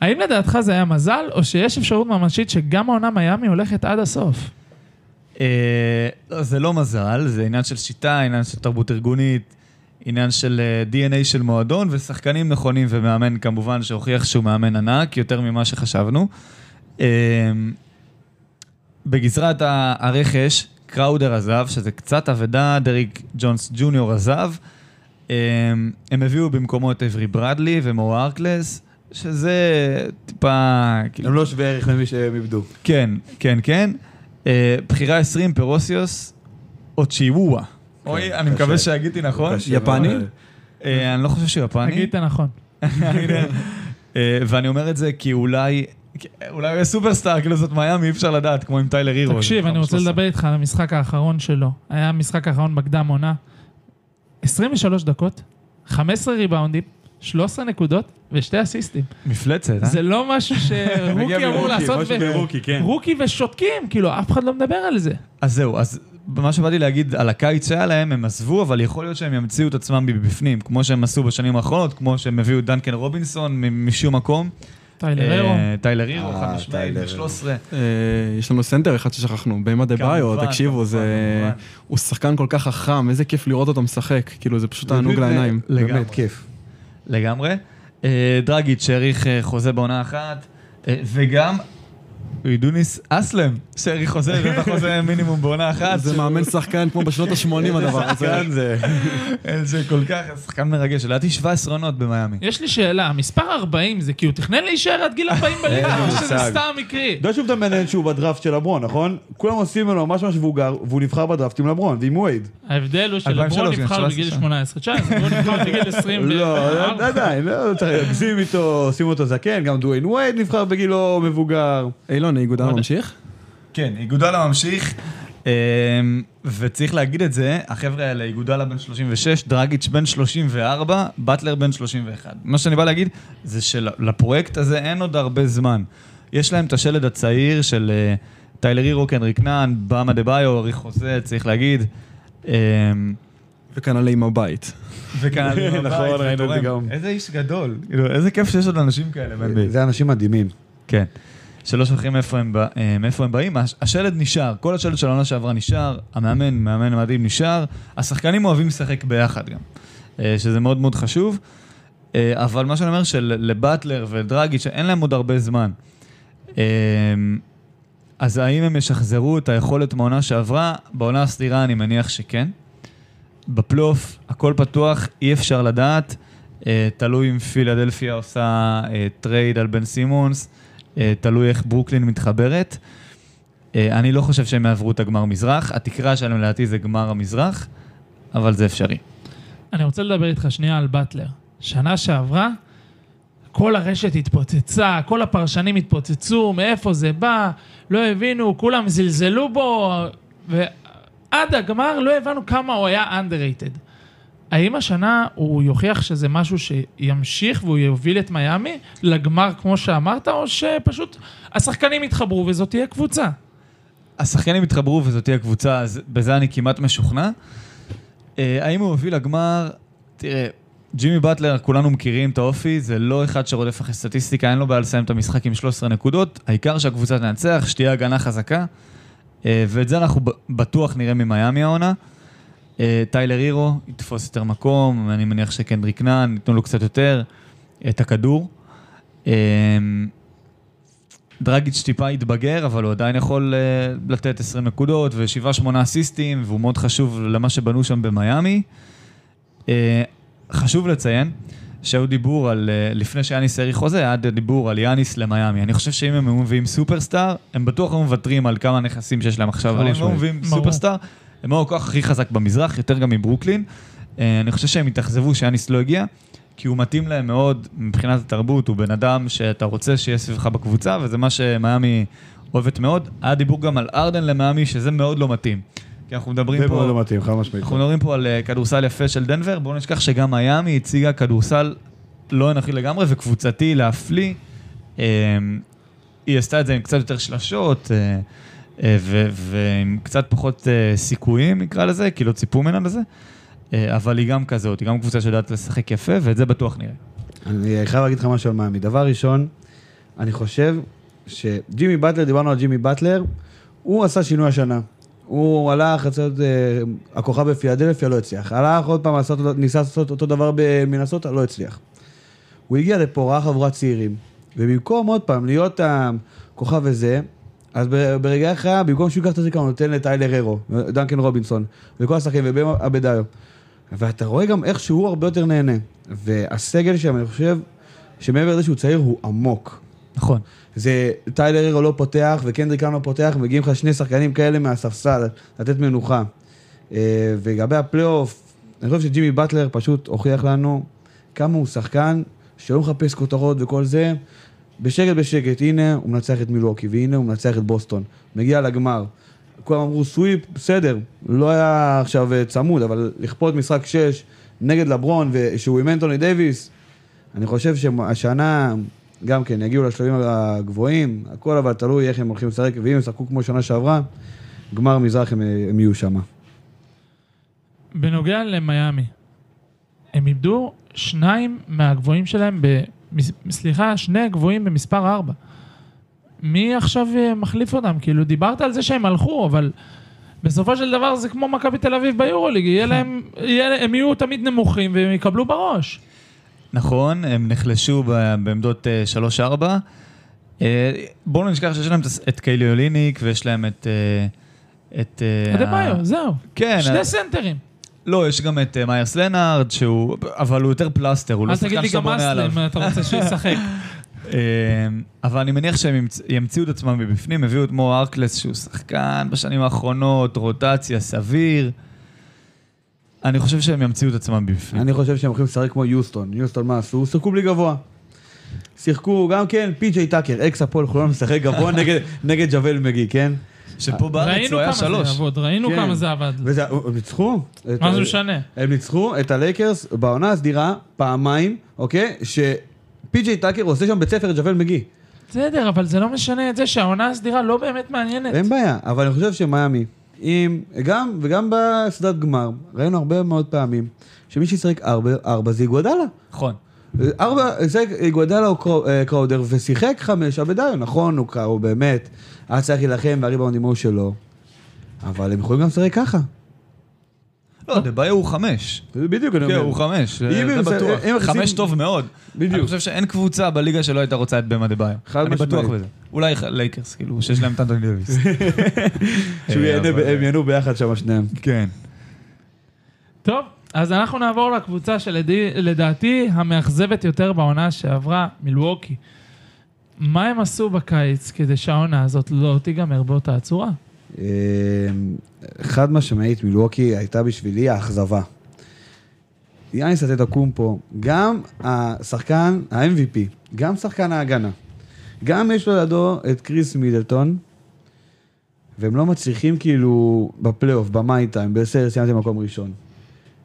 האם לדעתך זה היה מזל, או שיש אפשרות ממשית שגם העונה מיאמי הולכת עד הסוף? אה, לא, זה לא מזל, זה עניין של שיטה, עניין של תרבות ארגונית, עניין של אה, DNA של מועדון, ושחקנים נכונים ומאמן כמובן שהוכיח שהוא מאמן ענק, יותר ממה שחשבנו. אה, בגזרת הרכש, קראודר עזב, שזה קצת אבדה, דריק ג'ונס ג'וניור עזב. אה, הם הביאו במקומו את אברי ברדלי ומו ארקלס, שזה טיפה... כאילו, הם לא שווה ערך למי שהם איבדו. כן, כן, כן. אה, בחירה 20, פרוסיוס או צ'יוואווה. אוי, אני מקווה. שהגיתי נכון. קשה יפני? מאוד. אה, אני לא חושב שהוא יפני. תגיד את הנכון. אה, ואני אומר את זה כי אולי... אולי הוא יהיה סופרסטאר, כאילו זאת מיאמי, אי אפשר לדעת, כמו עם טיילר הירו. תקשיב, אני רוצה לדבר איתך על המשחק האחרון שלו. היה המשחק האחרון בקדם עונה. 23 דקות, 15 ריבאונדים, 13 נקודות ושתי אסיסטים. מפלצת, אה? זה לא משהו שרוקי אמור לעשות. משהו ברוקי, כן. רוקי ושותקים, כאילו, אף אחד לא מדבר על זה. אז זהו, אז מה שבאתי להגיד על הקיץ שהיה להם, הם עזבו, אבל יכול להיות שהם ימציאו את עצמם מבפנים, כמו שהם עשו בשנים האחרונות, כמו שהם הביאו את דנקן רובינסון משום מקום. טיילר הירו. אה, טיילר הירו, אה, חד משמעית, טיילר. ב-13. אה, יש לנו סנטר אחד ששכחנו, באם אדבאיו, תקשיבו, זה... הוא שחקן כל כך חכם, איזה כיף לראות אותו משחק, כאילו זה פשוט תענוג לעיניים. לגמרי. באמת, כיף. לגמרי. אה, דרגיץ' שהאריך אה, חוזה בעונה אחת, אה, וגם יודוניס האסלם, שהאריך חוזה, הביא לך חוזה מינימום בעונה אחת. זה מאמן שחקן כמו בשנות ה-80 הדבר הזה. כאן זה... זה כל כך, שחקן מרגש, לדעתי 17 עונות במיאמי. יש לי שאלה, המספר 40 זה כי הוא תכנן להישאר עד גיל 40 בליגה, או שזה. סתם מקרי? אתה יודע שהוא מדמיין שהוא בדראפט של לברון, נכון? כולם עושים ממנו ממש ממש מבוגר, והוא נבחר בדראפט עם לברון ועם וייד. ההבדל הוא 2003, שלברון נבחר 17 בגיל שנה. 18, 19, הוא נבחר בגיל 20. לא, עדיין, לא צריך להגזים איתו, שים אותו זקן, גם דוויין וייד נבחר בגילו מבוגר. אילון, איגודל עוד- ממשיך? כן, איגודלה ממשיך, אמ, וצריך להגיד את זה, החבר'ה האלה, איגודלה בן 36, דרגיץ' בן 34, באטלר בן 31. מה שאני בא להגיד, זה שלפרויקט הזה אין עוד הרבה זמן. יש להם את השלד הצעיר של אה, טיילר הירו, קנריק נאן, באמה דה ביו, אריך חוזה, צריך להגיד. אמ, וכנראה עם הבית. וכאן אני בבית, נכון, ראינו את זה. גם. איזה איש גדול, כאילו, איזה כיף שיש עוד אנשים כאלה. זה אנשים מדהימים. כן. שלא שוכחים מאיפה הם, בא- אה, מאיפה הם באים. הש- השלד נשאר, כל השלד של העונה שעברה נשאר, המאמן, מאמן מדהים נשאר, השחקנים אוהבים לשחק ביחד גם, אה, שזה מאוד מאוד חשוב. אה, אבל מה שאני אומר שלבטלר ודרגיץ' אין להם עוד הרבה זמן. אז האם הם ישחזרו את היכולת מהעונה שעברה? בעונה הסדירה אני מניח שכן. בפלייאוף הכל פתוח, אי אפשר לדעת. תלוי אם פילדלפיה עושה טרייד על בן סימונס, תלוי איך ברוקלין מתחברת. אה, אני לא חושב שהם יעברו את הגמר מזרח, התקרה שלהם לדעתי זה גמר המזרח, אבל זה אפשרי. אני רוצה לדבר איתך שנייה על באטלר. שנה שעברה, כל הרשת התפוצצה, כל הפרשנים התפוצצו, מאיפה זה בא, לא הבינו, כולם זלזלו בו, ועד הגמר לא הבנו כמה הוא היה underrated. האם השנה הוא יוכיח שזה משהו שימשיך והוא יוביל את מיאמי לגמר כמו שאמרת, או שפשוט השחקנים יתחברו וזאת תהיה קבוצה? השחקנים יתחברו וזאת תהיה קבוצה, אז בזה אני כמעט משוכנע. אה, האם הוא הוביל לגמר? תראה, ג'ימי באטלר, כולנו מכירים את האופי, זה לא אחד שרודף אחרי סטטיסטיקה, אין לו בעיה לסיים את המשחק עם 13 נקודות, העיקר שהקבוצה תנצח, שתהיה הגנה חזקה, אה, ואת זה אנחנו בטוח נראה ממיאמי העונה. אה, טיילר הירו יתפוס יותר מקום, אני מניח שקנדריק נאן, ייתנו לו קצת יותר את הכדור. אה, דרגיץ' טיפה התבגר, אבל הוא עדיין יכול uh, לתת 20 נקודות ו-7-8 אסיסטים, והוא מאוד חשוב למה שבנו שם במיאמי. חשוב לציין שהיו דיבור על, לפני שיאניס האריך חוזה, היה דיבור על יאניס למיאמי. אני חושב שאם הם היו מביאים סופרסטאר, הם בטוח היו מוותרים על כמה נכסים שיש להם עכשיו, אבל אם הם היו מביאים. סופרסטאר, הם היו הכוח הכי חזק במזרח, יותר גם מברוקלין. Uh, אני חושב שהם התאכזבו שיאניס לא הגיע. כי הוא מתאים להם מאוד מבחינת התרבות, הוא בן אדם שאתה רוצה שיהיה סביבך בקבוצה, וזה מה שמיאמי אוהבת מאוד. היה דיבור גם על ארדן למיאמי, שזה מאוד לא מתאים. כי אנחנו מדברים זה מאוד פה, לא מתאים, חד משמעית. אנחנו מדברים פה על אה, כדורסל יפה של דנבר, בואו נשכח שגם מיאמי הציגה כדורסל לא אנכי לגמרי וקבוצתי להפליא. אה, היא עשתה את זה עם קצת יותר שלשות, אה, אה, ועם קצת פחות אה, סיכויים, נקרא לזה, כי לא ציפו ממנה לזה. אה, אבל היא גם כזאת, היא גם קבוצה שיודעת לשחק יפה, ואת זה בטוח נראה. אני חייב להגיד לך משהו על מאמי. דבר ראשון, אני חושב שג'ימי באטלר, דיברנו על ג'ימי באטלר, הוא עשה שינוי השנה. הוא הלך, להיות, אה, הכוכב בפילדלפיה, לא הצליח. הלך עוד פעם, ניסה לעשות אותו דבר במנסוטה, לא הצליח. הוא הגיע לפה, ראה חבורת צעירים, ובמקום עוד פעם להיות הכוכב וזה, אז ברגעי הכרעה, במקום שהוא ייקח את הזריקה, נותן לטיילר הירו, דנקן רובינסון, וכל השחקנים, ובאם אדבאיו. ואתה רואה גם איך שהוא הרבה יותר נהנה. והסגל שם, אני חושב, שמעבר לזה שהוא צעיר, הוא עמוק. נכון. זה טיילר הירו לא פותח וקנדריק לא פותח, מגיעים לך שני שחקנים כאלה מהספסל, לתת מנוחה. אה, ולגבי הפלייאוף, אני חושב שג'ימי באטלר פשוט הוכיח לנו כמה הוא שחקן שלא מחפש כותרות וכל זה. בשקט בשקט, הנה הוא מנצח את מילווקי, והנה הוא מנצח את בוסטון. מגיע לגמר. כולם אמרו סוויפ, בסדר, לא היה עכשיו אה, צמוד, אבל לכפות משחק 6 נגד לברון, ושהוא עם אנטוני דייוויס, אני חושב שהשנה גם כן יגיעו לשלבים הגבוהים, הכל אבל תלוי איך הם הולכים לשחק, ואם הם ישחקו כמו שנה שעברה, גמר מזרח הם, הם יהיו שם. בנוגע למיאמי, הם איבדו שניים מהגבוהים שלהם. סליחה, שני הגבוהים במספר 4. מי עכשיו אה, מחליף אותם? כאילו, דיברת על זה שהם הלכו, אבל בסופו של דבר זה כמו מכבי תל אביב ביורוליג, יהיה להם, יהיה, הם יהיו תמיד נמוכים והם יקבלו בראש. נכון, הם נחלשו בעמדות אה, 3-4. אה, בואו לא נשכח שיש להם את קיילי אוליניק ויש להם את... אה, את... אה, אדבאיו, זהו. כן, שני אה, סנטרים. לא, יש גם את אה, מיירס לנארד, שהוא... אבל הוא יותר פלסטר, הוא לא אל תגיד שחקן לי שאתה גם בונה עליו. האסלם, אתה רוצה שישחק. אה, אבל אני מניח שהם ימצ- ימציאו את עצמם מבפנים, הביאו את מו הארקלס, שהוא שחקן בשנים האחרונות, רוטציה, סביר. אני חושב שהם ימציאו את עצמם מבפנים. אני חושב שהם הולכים לשחק כמו יוסטון. יוסטון מה עשו? שיחקו בלי גבוה. שיחקו גם כן, פי.ג'יי טאקר, אקס הפועל חולון משחק גבוה נגד- נגד ג'אוול מגי, כן? שפה בארץ ראינו הוא היה כמה זה שלוש. עבוד, ראינו כן. כמה זה עבד. וזה, הם ניצחו. את- מה זה משנה? הם ניצחו את הלייקרס בעונה הסדירה פעמיים, אוקיי? שפי.ג'יי טאקר עושה שם בית ספר את ג'וול מגי. בסדר, אבל זה לא משנה את זה שהעונה הסדירה לא באמת מעניינת. אין בעיה, אבל אני חושב שמיאמי, אם, גם, וגם בסדרת גמר, ראינו הרבה מאוד פעמים, שמי שישחק ארבע, ארבע זה איגוודאלה. נכון. ארבע, זה איגוודאלה או קרו- אה, קראודר, ושיחק חמש, אבדיו, נכון, הוא, הוא באמת, היה צריך להילחם והריבאונדים היו שלו, אבל הם יכולים גם לשחק ככה. לא, ביו הוא חמש. בדיוק, אני כן, אומר. הוא חמש, אם זה בטוח. חמש טוב מאוד. בדיוק. אני חושב שאין קבוצה בליגה שלא הייתה רוצה את באם אדבאיו. חד אני בטוח. בזה. אולי לייקרס, כאילו, שיש להם את אנטוני דוויס. שהוא אה, ייהנה, אבל- הם ייהנו ביחד שם שניהם. כן. טוב, אז אנחנו נעבור לקבוצה שלדעתי המאכזבת יותר בעונה שעברה, מילווקי. מה הם עשו בקיץ כדי שהעונה הזאת לא תיגמר באותה הצורה? אה, חד משמעית, מילווקי הייתה בשבילי האכזבה. יאניס אטטקומפו, גם השחקן, ה-MVP, גם שחקן ההגנה, גם יש לו לידו את קריס מידלטון, והם לא מצליחים כאילו בפלייאוף, במאי טיים, בסדר, סיימתי מקום ראשון.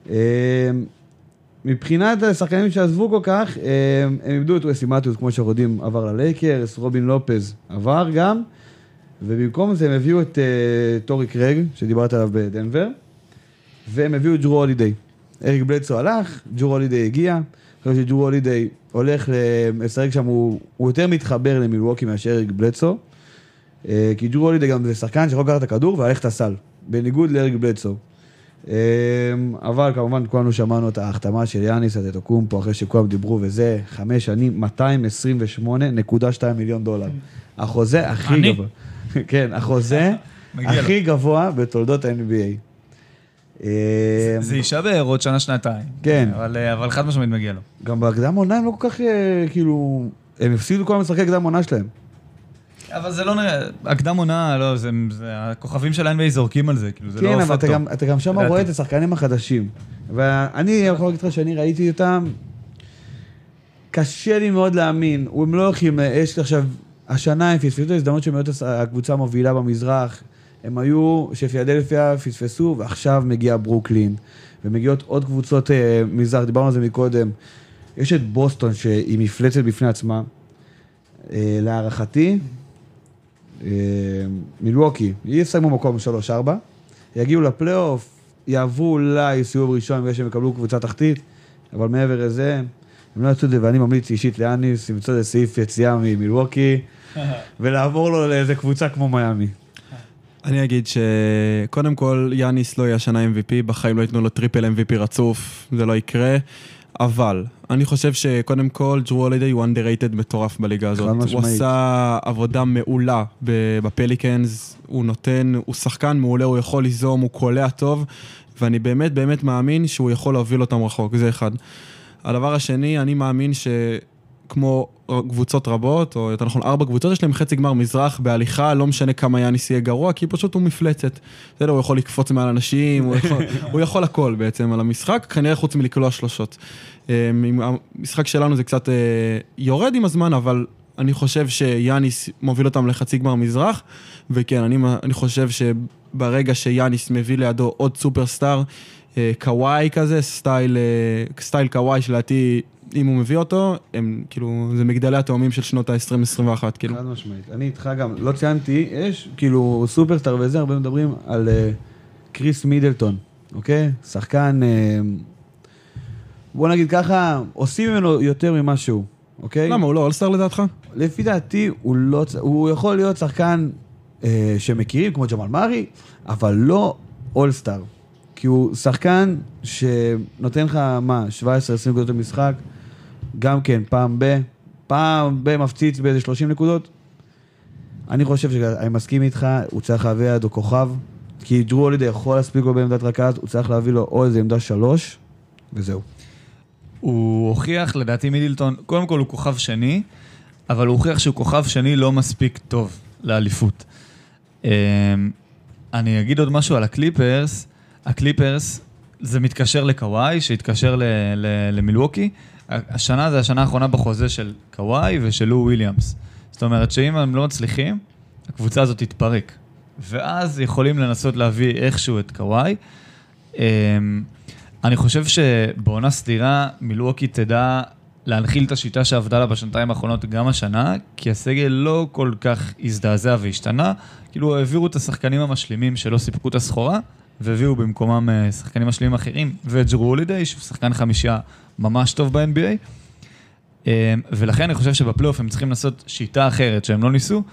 אה, מבחינת השחקנים שעזבו כל כך, אה, הם איבדו את ווסלי מתיוס, כמו שאנחנו יודעים, עבר ללייקרס, רובין לופז עבר גם, ובמקום זה הם הביאו את אה, טורי קרג, שדיברת עליו בדנבר, והם הביאו את ג'רו הולידיי. אריק בלדסו הלך, ג'רו הולידיי הגיע, אני חושב שג'רו הולידיי הולך לשחק שם, הוא, הוא יותר מתחבר למילווקי מאשר אריק בלדסו, אה, כי ג'רו הולידיי גם זה שחקן שיכול לקחת את הכדור וללכת לסל, בניגוד לאריק בלדסו. Um, אבל כמובן כולנו שמענו את ההחתמה של יאניס אטטוקומפו אחרי שכולם דיברו וזה, חמש שנים, 228.2 מיליון דולר. החוזה הכי. גבוה. כן, החוזה. הכי גבוה בתולדות ה-NBA. זה יישבר עוד שנה-שנתיים. כן. אבל אה, אבל חד משמעית מגיע לו. גם בהקדם עונה הם לא כל כך, אה, כאילו, הם הפסידו כל המשחקי הקדם עונה שלהם. אבל זה לא נראה, הקדם עונה, לא, זה, זה, הכוכבים של ה-NBA זורקים על זה, כאילו, זה כן, לא אבל אתה פקטור. גם, אתה גם שם. רואה את השחקנים החדשים. ואני יכול להגיד לך שאני ראיתי אותם, קשה לי מאוד להאמין. הם לא הולכים, יש עכשיו, השנה הם פספסו את ההזדמנות שהם היו הקבוצה המובילה במזרח. הם היו, שפילדלפיה פספסו, ועכשיו מגיע ברוקלין. ומגיעות עוד קבוצות אה, מזרח, דיברנו על זה מקודם. יש את בוסטון שהיא מפלצת בפני עצמה. אה, להערכתי, מילווקי, יסיימו מקום 3-4, יגיעו לפלייאוף, יעברו אולי סיבוב ראשון בגלל שהם יקבלו קבוצה תחתית, אבל מעבר לזה, הם לא יעשו את זה, ואני ממליץ אישית ליאניס למצוא איזה סעיף יציאה ממילווקי, ולעבור לו לאיזה קבוצה כמו מיאמי. אני אגיד שקודם כל, יאניס לא יהיה השנה MVP, בחיים לא ייתנו לו triple MVP רצוף, זה לא יקרה. אבל, אני חושב שקודם כל, ג'רו הולידי הוא underrated מטורף בליגה הזאת. חד הוא משמעית. עשה עבודה מעולה בפליקנס, הוא נותן, הוא שחקן מעולה, הוא יכול ליזום, הוא קולע טוב, ואני באמת באמת מאמין שהוא יכול להוביל אותם רחוק, זה אחד. הדבר השני, אני מאמין ש... קבוצות רבות, או יותר נכון ארבע קבוצות, יש להם חצי גמר מזרח בהליכה, לא משנה כמה יאניס יהיה גרוע, כי פשוט הוא מפלצת. בסדר, הוא יכול לקפוץ מעל אנשים, הוא יכול, הוא יכול הכל בעצם על המשחק, כנראה חוץ מלקלוע שלושות. אה, המשחק שלנו זה קצת אה, יורד עם הזמן, אבל אני חושב שיאניס מוביל אותם לחצי גמר מזרח, וכן, אני, אני חושב שברגע שיאניס מביא לידו עוד סופרסטאר, אה, קוואי כזה, סטייל, סטייל קוואי שלדעתי אם הוא מביא אותו, הם כאילו, זה מגדלי התאומים של שנות ה-20-21, כאילו. חד משמעית. אני איתך גם, לא ציינתי, יש כאילו סופרסטאר וזה, הרבה מדברים על אה, קריס מידלטון, אוקיי? שחקן, uh, בוא נגיד ככה, עושים ממנו יותר ממה שהוא, אוקיי? למה, הוא לא אולסטאר לדעתך? לפי דעתי, הוא לא, הוא יכול להיות שחקן uh, שמכירים, כמו ג'מאל מארי, אבל לא אולסטאר. כי הוא שחקן שנותן לך, מה, 17-20 נקודות למשחק, גם כן, פעם ב... פעם ב... מפציץ באיזה 30 נקודות. אני חושב שאני מסכים איתך, הוא צריך להביא לידו כוכב, כי ג'רו הולידיי יכול להספיק לו בעמדת רכז, הוא צריך להביא לו או איזה עמדה שלוש, וזהו. הוא הוכיח, לדעתי מידלטון, קודם כל הוא כוכב שני, אבל הוא הוכיח שהוא כוכב שני לא מספיק טוב לאליפות. אמ, אני אגיד עוד משהו על הקליפרס. הקליפרס, זה מתקשר לקוואי, שהתקשר למילווקי. השנה זה השנה האחרונה בחוזה של קוואי ושל לו וויליאמס. זאת אומרת שאם הם לא מצליחים, הקבוצה הזאת תתפרק. ואז יכולים לנסות להביא איכשהו את קוואי. אמ, אני חושב שבעונה סדירה מילווקי תדע להנחיל את השיטה שעבדה לה בשנתיים האחרונות גם השנה, כי הסגל לא כל כך הזדעזע והשתנה. כאילו העבירו את השחקנים המשלימים שלא סיפקו את הסחורה, והביאו במקומם אה, שחקנים משלימים אחרים, ואת ג'רו הולידיי, שהוא שחקן חמישייה ממש טוב ב-NBA. אה, ולכן אני חושב שבפלייאוף הם צריכים לעשות שיטה אחרת שהם לא ניסו.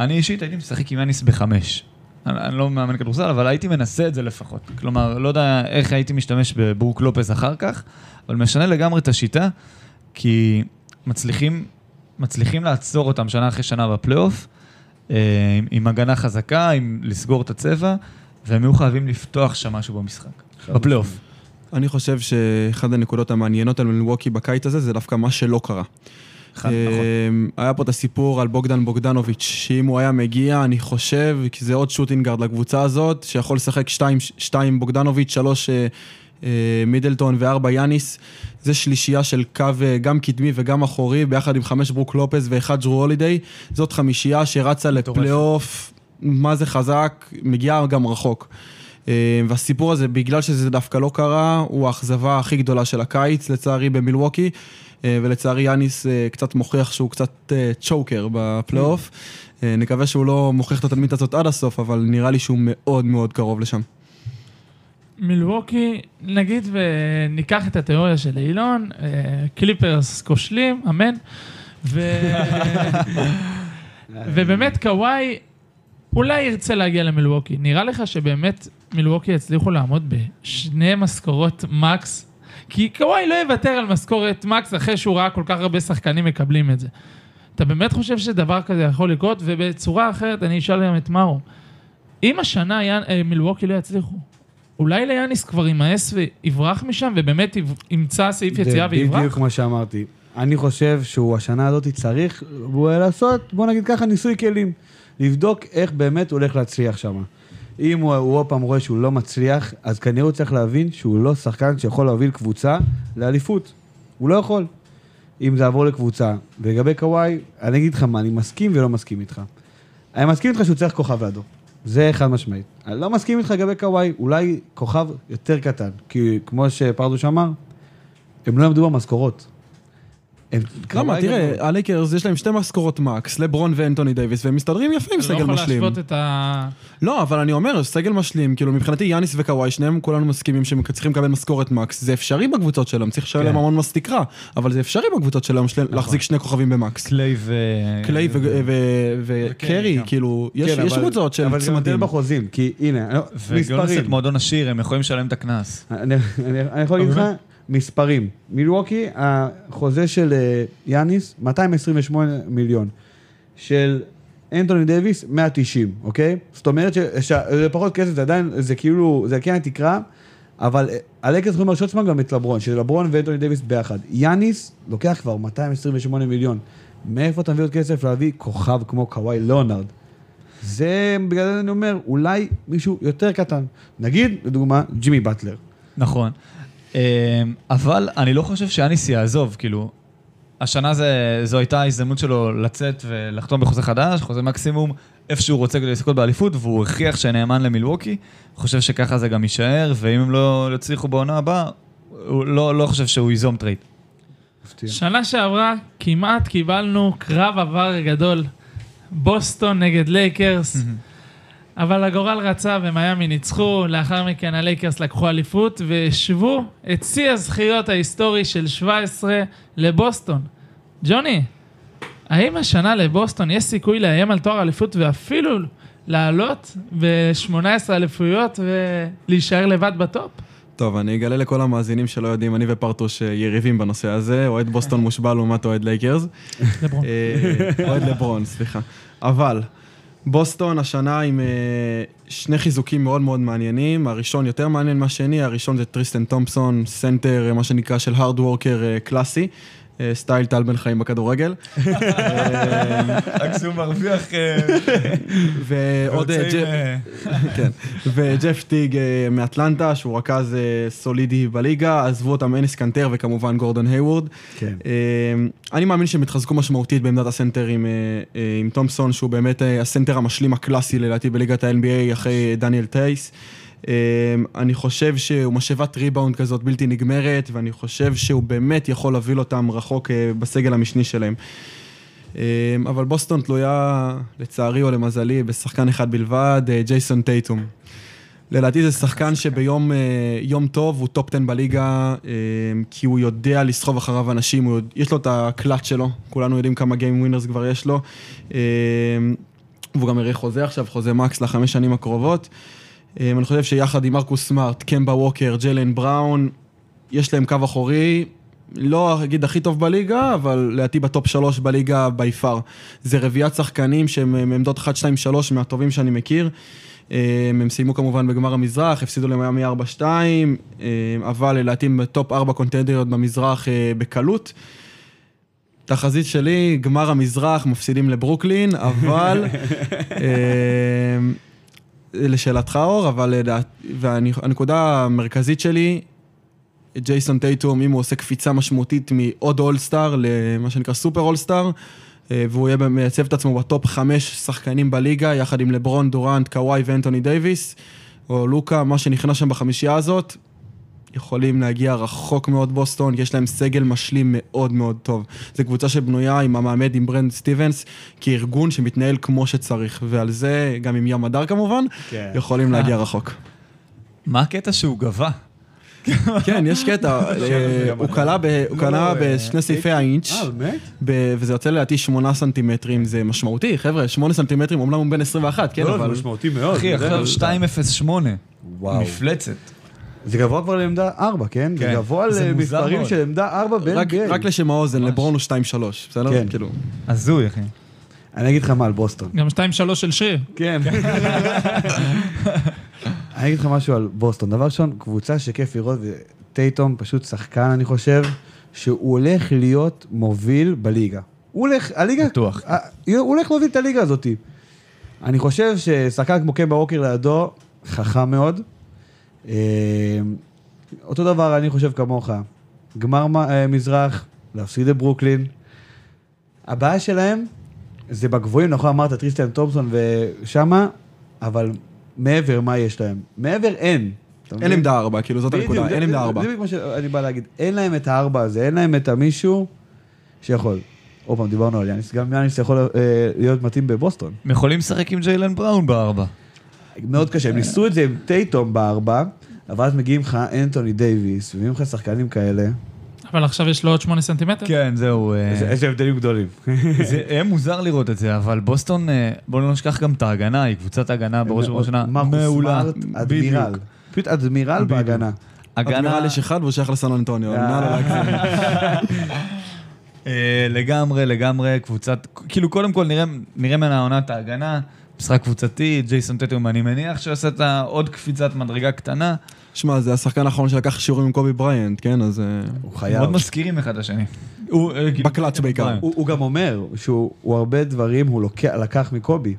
אני אישית הייתי משחק עם יאניס בחמש. אני, אני לא מאמן כדורסל, אבל הייתי מנסה את זה לפחות. כלומר, לא יודע איך הייתי משתמש בברוק לופס אחר כך, אבל משנה לגמרי את השיטה, כי מצליחים, מצליחים לעצור אותם שנה אחרי שנה בפלייאוף, אה, עם, עם הגנה חזקה, עם לסגור את הצבע. והם היו חייבים לפתוח שם משהו במשחק, בפלייאוף. אני חושב שאחד הנקודות המעניינות על מלווקי בקיץ הזה זה דווקא מה שלא קרה. אחד, נכון. אמ, היה פה את הסיפור על בוגדן בוגדנוביץ', שאם הוא היה מגיע, אני חושב, כי זה עוד שוטינגארד לקבוצה הזאת, שיכול לשחק שתיים, שתיים בוגדנוביץ', שלוש אה, אה, מידלטון וארבע יאניס. זה שלישייה של קו אה, גם קדמי וגם אחורי, ביחד עם חמש ברוק לופס ואחד ג'רו הולידיי. זאת חמישייה שרצה לפלייאוף מה זה חזק, מגיע גם רחוק. אה, והסיפור הזה, בגלל שזה דווקא לא קרה, הוא האכזבה הכי גדולה של הקיץ, לצערי, במילווקי. אה, ולצערי יאניס אה, קצת מוכיח שהוא קצת צ'וקר בפלייאוף. נקווה שהוא לא מוכיח את התדמית הזאת עד הסוף, אבל נראה לי שהוא מאוד מאוד קרוב לשם. מילווקי, נגיד וניקח את התיאוריה של אילון, קליפרס כושלים, אמן. ו... ובאמת קוואי אולי ירצה להגיע למילווקי. נראה לך שבאמת מילווקי יצליחו לעמוד בשני משכורות מקס? כי קוואי לא יוותר על משכורת מקס אחרי שהוא ראה כל כך הרבה שחקנים מקבלים את זה. אתה באמת חושב שדבר כזה יכול לקרות? ובצורה אחרת אני אשאל גם את מארו. אם השנה יאנ... אה, מילווקי לא יצליחו, אולי ליאניס כבר יימאס ויברח משם ובאמת ימצא סעיף יציאה ויברח? זה בדיוק כמו שאמרתי. אני חושב שהוא השנה הזאת צריך לעשות, בוא נגיד ככה, ניסוי כלים. לבדוק איך באמת הוא הולך להצליח שם. אם הוא, עוד פעם רואה שהוא לא מצליח, אז כנראה הוא צריך להבין שהוא לא שחקן שיכול להוביל קבוצה לאליפות. הוא לא יכול. אם זה יעבור לקבוצה. ולגבי קוואי, אני אגיד לך מה, אני מסכים ולא מסכים איתך. אני מסכים איתך שהוא צריך כוכב לידו. זה חד משמעית. אני לא מסכים איתך לגבי קוואי, אולי כוכב יותר קטן. כי כמו שפרדוש אמר, הם לא עמדו במשכורות. למה? תראה, הלייקרס יש להם שתי משכורות מקס, לברון ואנטוני דייוויס, והם מסתדרים יפה עם סגל משלים. אתה לא יכול להשוות את ה... לא, אבל אני אומר, סגל משלים, כאילו מבחינתי יאניס וקוואי, שניהם כולנו מסכימים שהם צריכים לקבל משכורת מקס, זה אפשרי בקבוצות שלהם, צריך לשלם כן. המון מס תקרה, אבל זה אפשרי בקבוצות שלהם נכון. להחזיק שני כוכבים במקס. קליי ו... קליי וקרי, כאילו, יש כן, קבוצות של צמדים. אבל זה מודל בחוזים, כי הנה, מספרים. מועדון עשיר, הם יכולים לשלם את הקנס. אני יכול להגיד לך, מספרים. מילווקי, החוזה של אה, יאניס, 228 מיליון. של אנטוני דייוויס, 190, אוקיי? זאת אומרת שזה פחות כסף, זה עדיין, זה כאילו, זה כן התקרה, אבל אה, הלייקרס יכולים להרשות עצמם גם את לברון, שזה לברון ואנטוני דייוויס ביחד. יאניס לוקח כבר 228 מיליון. מאיפה אתה מביא עוד כסף להביא כוכב כמו קוואי ליאונרד? זה, בגלל זה אני אומר, אולי מישהו יותר קטן. נגיד, לדוגמה, ג'ימי באטלר. נכון. אמ, אבל אני לא חושב שיאניס יעזוב, כאילו, השנה זה, זו הייתה ההזדמנות שלו לצאת ולחתום בחוזה חדש, חוזה מקסימום, איפה שהוא רוצה כדי לזכות באליפות, והוא הוכיח שנאמן למילווקי. חושב שככה זה גם יישאר, ואם הם לא יצליחו בעונה הבאה, הוא לא, לא חושב שהוא ייזום trade. שנה שעברה כמעט קיבלנו קרב עבר גדול. בוסטון נגד לייקרס, אבל הגורל רצה ומיאמי ניצחו, לאחר מכן הלייקרס לקחו אליפות והשוו את שיא הזכיות ההיסטורי של 17 לבוסטון. ג'וני, האם השנה לבוסטון יש סיכוי לאיים על תואר אליפות ואפילו לעלות ב-18 אליפויות ולהישאר לבד ב top? טוב, אני אגלה לכל המאזינים שלא יודעים, אני ופרטוש אה, יריבים בנושא הזה, אוהד בוסטון מושבע לעומת אוהד לייקרס. לברון. אה, אוהד לברון, סליחה. אבל, בוסטון השנה עם אה, שני חיזוקים מאוד מאוד מעניינים, הראשון יותר מעניין מהשני, הראשון זה טריסטן תומפסון, סנטר, אה, מה שנקרא של hard worker אה, קלאסי. אה, סטייל טל בן חיים בכדורגל. אה, רק שהוא מרוויח... ועוד אה, ג'ף- כן. וג'ף טיג אה, מאטלנטה, שהוא רכז אה, סולידי בליגה, עזבו אותם אניס קנטר וכמובן גורדון הייוורד. כן. אה, אני מאמין שהם התחזקו משמעותית בעמדת הסנטר עם, אה, אה, תומפסון, שהוא באמת אה, הסנטר המשלים הקלאסי לדעתי בליגת ה-NBA אחרי דניאל טייס. אה, אני חושב שהוא משאבת ריבאונד כזאת בלתי נגמרת, ואני חושב שהוא באמת יכול להוביל אותם רחוק אה, בסגל המשני שלהם. אה, אבל בוסטון תלויה, לצערי או למזלי, בשחקן אחד בלבד, אה, ג'ייסון טייטום. לדעתי זה שחקן שביום אה, טוב הוא top 10 בליגה, אה, כי הוא יודע לסחוב אחריו אנשים, הוא, יש לו את הקלאץ' שלו, כולנו יודעים כמה game winners כבר יש לו. והוא גם יראה חוזה עכשיו, חוזה מקס לחמש שנים הקרובות. אה, אני חושב שיחד עם מרקוס סמארט, קמבה ווקר, ג'לן בראון, יש להם קו אחורי, לא אגיד הכי טוב בליגה, אבל לדעתי ב top שלוש בליגה by far. זה רביעיית שחקנים שהם מעמדות 1, 2, 3 מהטובים שאני מכיר. אה, הם סיימו כמובן בגמר המזרח, הפסידו למיאמי 4-2, אה, אבל לדעתי הם ב top 4 קונטנדריות במזרח בקלות. תחזית שלי, גמר המזרח, מפסידים לברוקלין, אבל... אה, לשאלתך אור, אבל לדעת, והנקודה המרכזית שלי, ג'ייסון טייטום, אם הוא עושה קפיצה משמעותית מעוד all-star למה שנקרא super all-star, אה, והוא יהיה מייצב את עצמו ב top חמש שחקנים בליגה, יחד עם לברון, דורנט, קוואי ואנטוני דייוויס, או לוקה, מה שנכנס שם בחמישייה הזאת, יכולים להגיע רחוק מאוד בוסטון, יש להם סגל משלים מאוד מאוד טוב. זו קבוצה שבנויה עם מאמן עם ברד סטיבנס, כארגון שמתנהל כמו שצריך, ועל זה, גם עם ים הדר כמובן, כן. יכולים להגיע רחוק. מה הקטע שהוא גבה? כן, יש קטע, אה, הוא קלע ב- הוא קלע בשני סעיפי האינץ', אה, וזה יוצא לדעתי שמונה סנטימטרים, זה משמעותי, חבר'ה, שמונה סנטימטרים, אומנם הוא בן 21, כן, לא, זה אבל... משמעותי מאוד. אחי, עכשיו 208. וואו. מפלצת. זה גבוה כבר לעמדה 4, כן? זה כן. גבוה זה למספרים. של עמדה 4 רק- ב-NBA. רק לשם האוזן. לברון הוא 2-3, בסדר? כן. כאילו, הזוי, אחי. אני אגיד לך מה על בוסטון. גם 2-3 של שריר. כן. אני אגיד לך משהו על בוסטון. דבר ראשון, קבוצה שכיף לראות, וטייטום פשוט שחקן, אני חושב, שהוא הולך להיות מוביל בליגה. הוא הולך, הליגה... בטוח. הוא הולך להוביל את הליגה הזאת. אני חושב ששחקן כמו קמבה ווקר לידו, חכם מאוד. אה, אותו דבר, אני חושב כמוך. גמר מ- אה, מזרח, להפסיד לברוקלין. הבעיה שלהם זה בגבוהים, נכון אמרת טריסטן תומפסון ושמה, אבל מעבר, מה יש להם? מעבר אין. אין מבין? עמדה 4, כאילו זאת הנקודה, אין עמדה זה- 4. זה בדיוק מה שאני בא להגיד. אין להם את הארבע הזה, אין להם את המישהו שיכול. עוד פעם, דיברנו על יאניס, גם יאניס יכול אה, להיות מתאים בבוסטון. הם יכולים לשחק עם ג'יילן בראון בארבע. מאוד קשה, הם ניסו את זה עם טייטום בארבע, אבל אז מגיעים לך אנטוני דייוויס, ומביאים לך שחקנים כאלה. אבל עכשיו יש לו עוד 8 סנטימטר? כן, זהו. אה, איזה- הבדלים גדולים. זה יהיה מוזר לראות את זה, אבל בוסטון, אה, בואו לא נשכח גם את ההגנה, היא קבוצת ההגנה בראש ובראשונה מעולה. אדמירל. פשוט אדמירל. בהגנה. הגנה, אדמירל יש אחד והוא שייך לסן אנטוניו, לא. אה, לגמרי, לגמרי, קבוצת, כאילו קודם כל נראה, ממנה העונה את ההגנה, משחק קבוצתי, ג'ייסון טטום, אני מניח שעושה את העוד קפיצת מדרגה קטנה. שמע, זה השחקן האחרון שלקח שיעורים עם קובי בריינט, כן? אז... אה, הוא חייב. מאוד מזכירים אחד את השני. הוא, אה, כאילו, בקלאץ' בעיקר. הוא, גם אומר שהוא הוא הרבה דברים הוא לקח מקובי.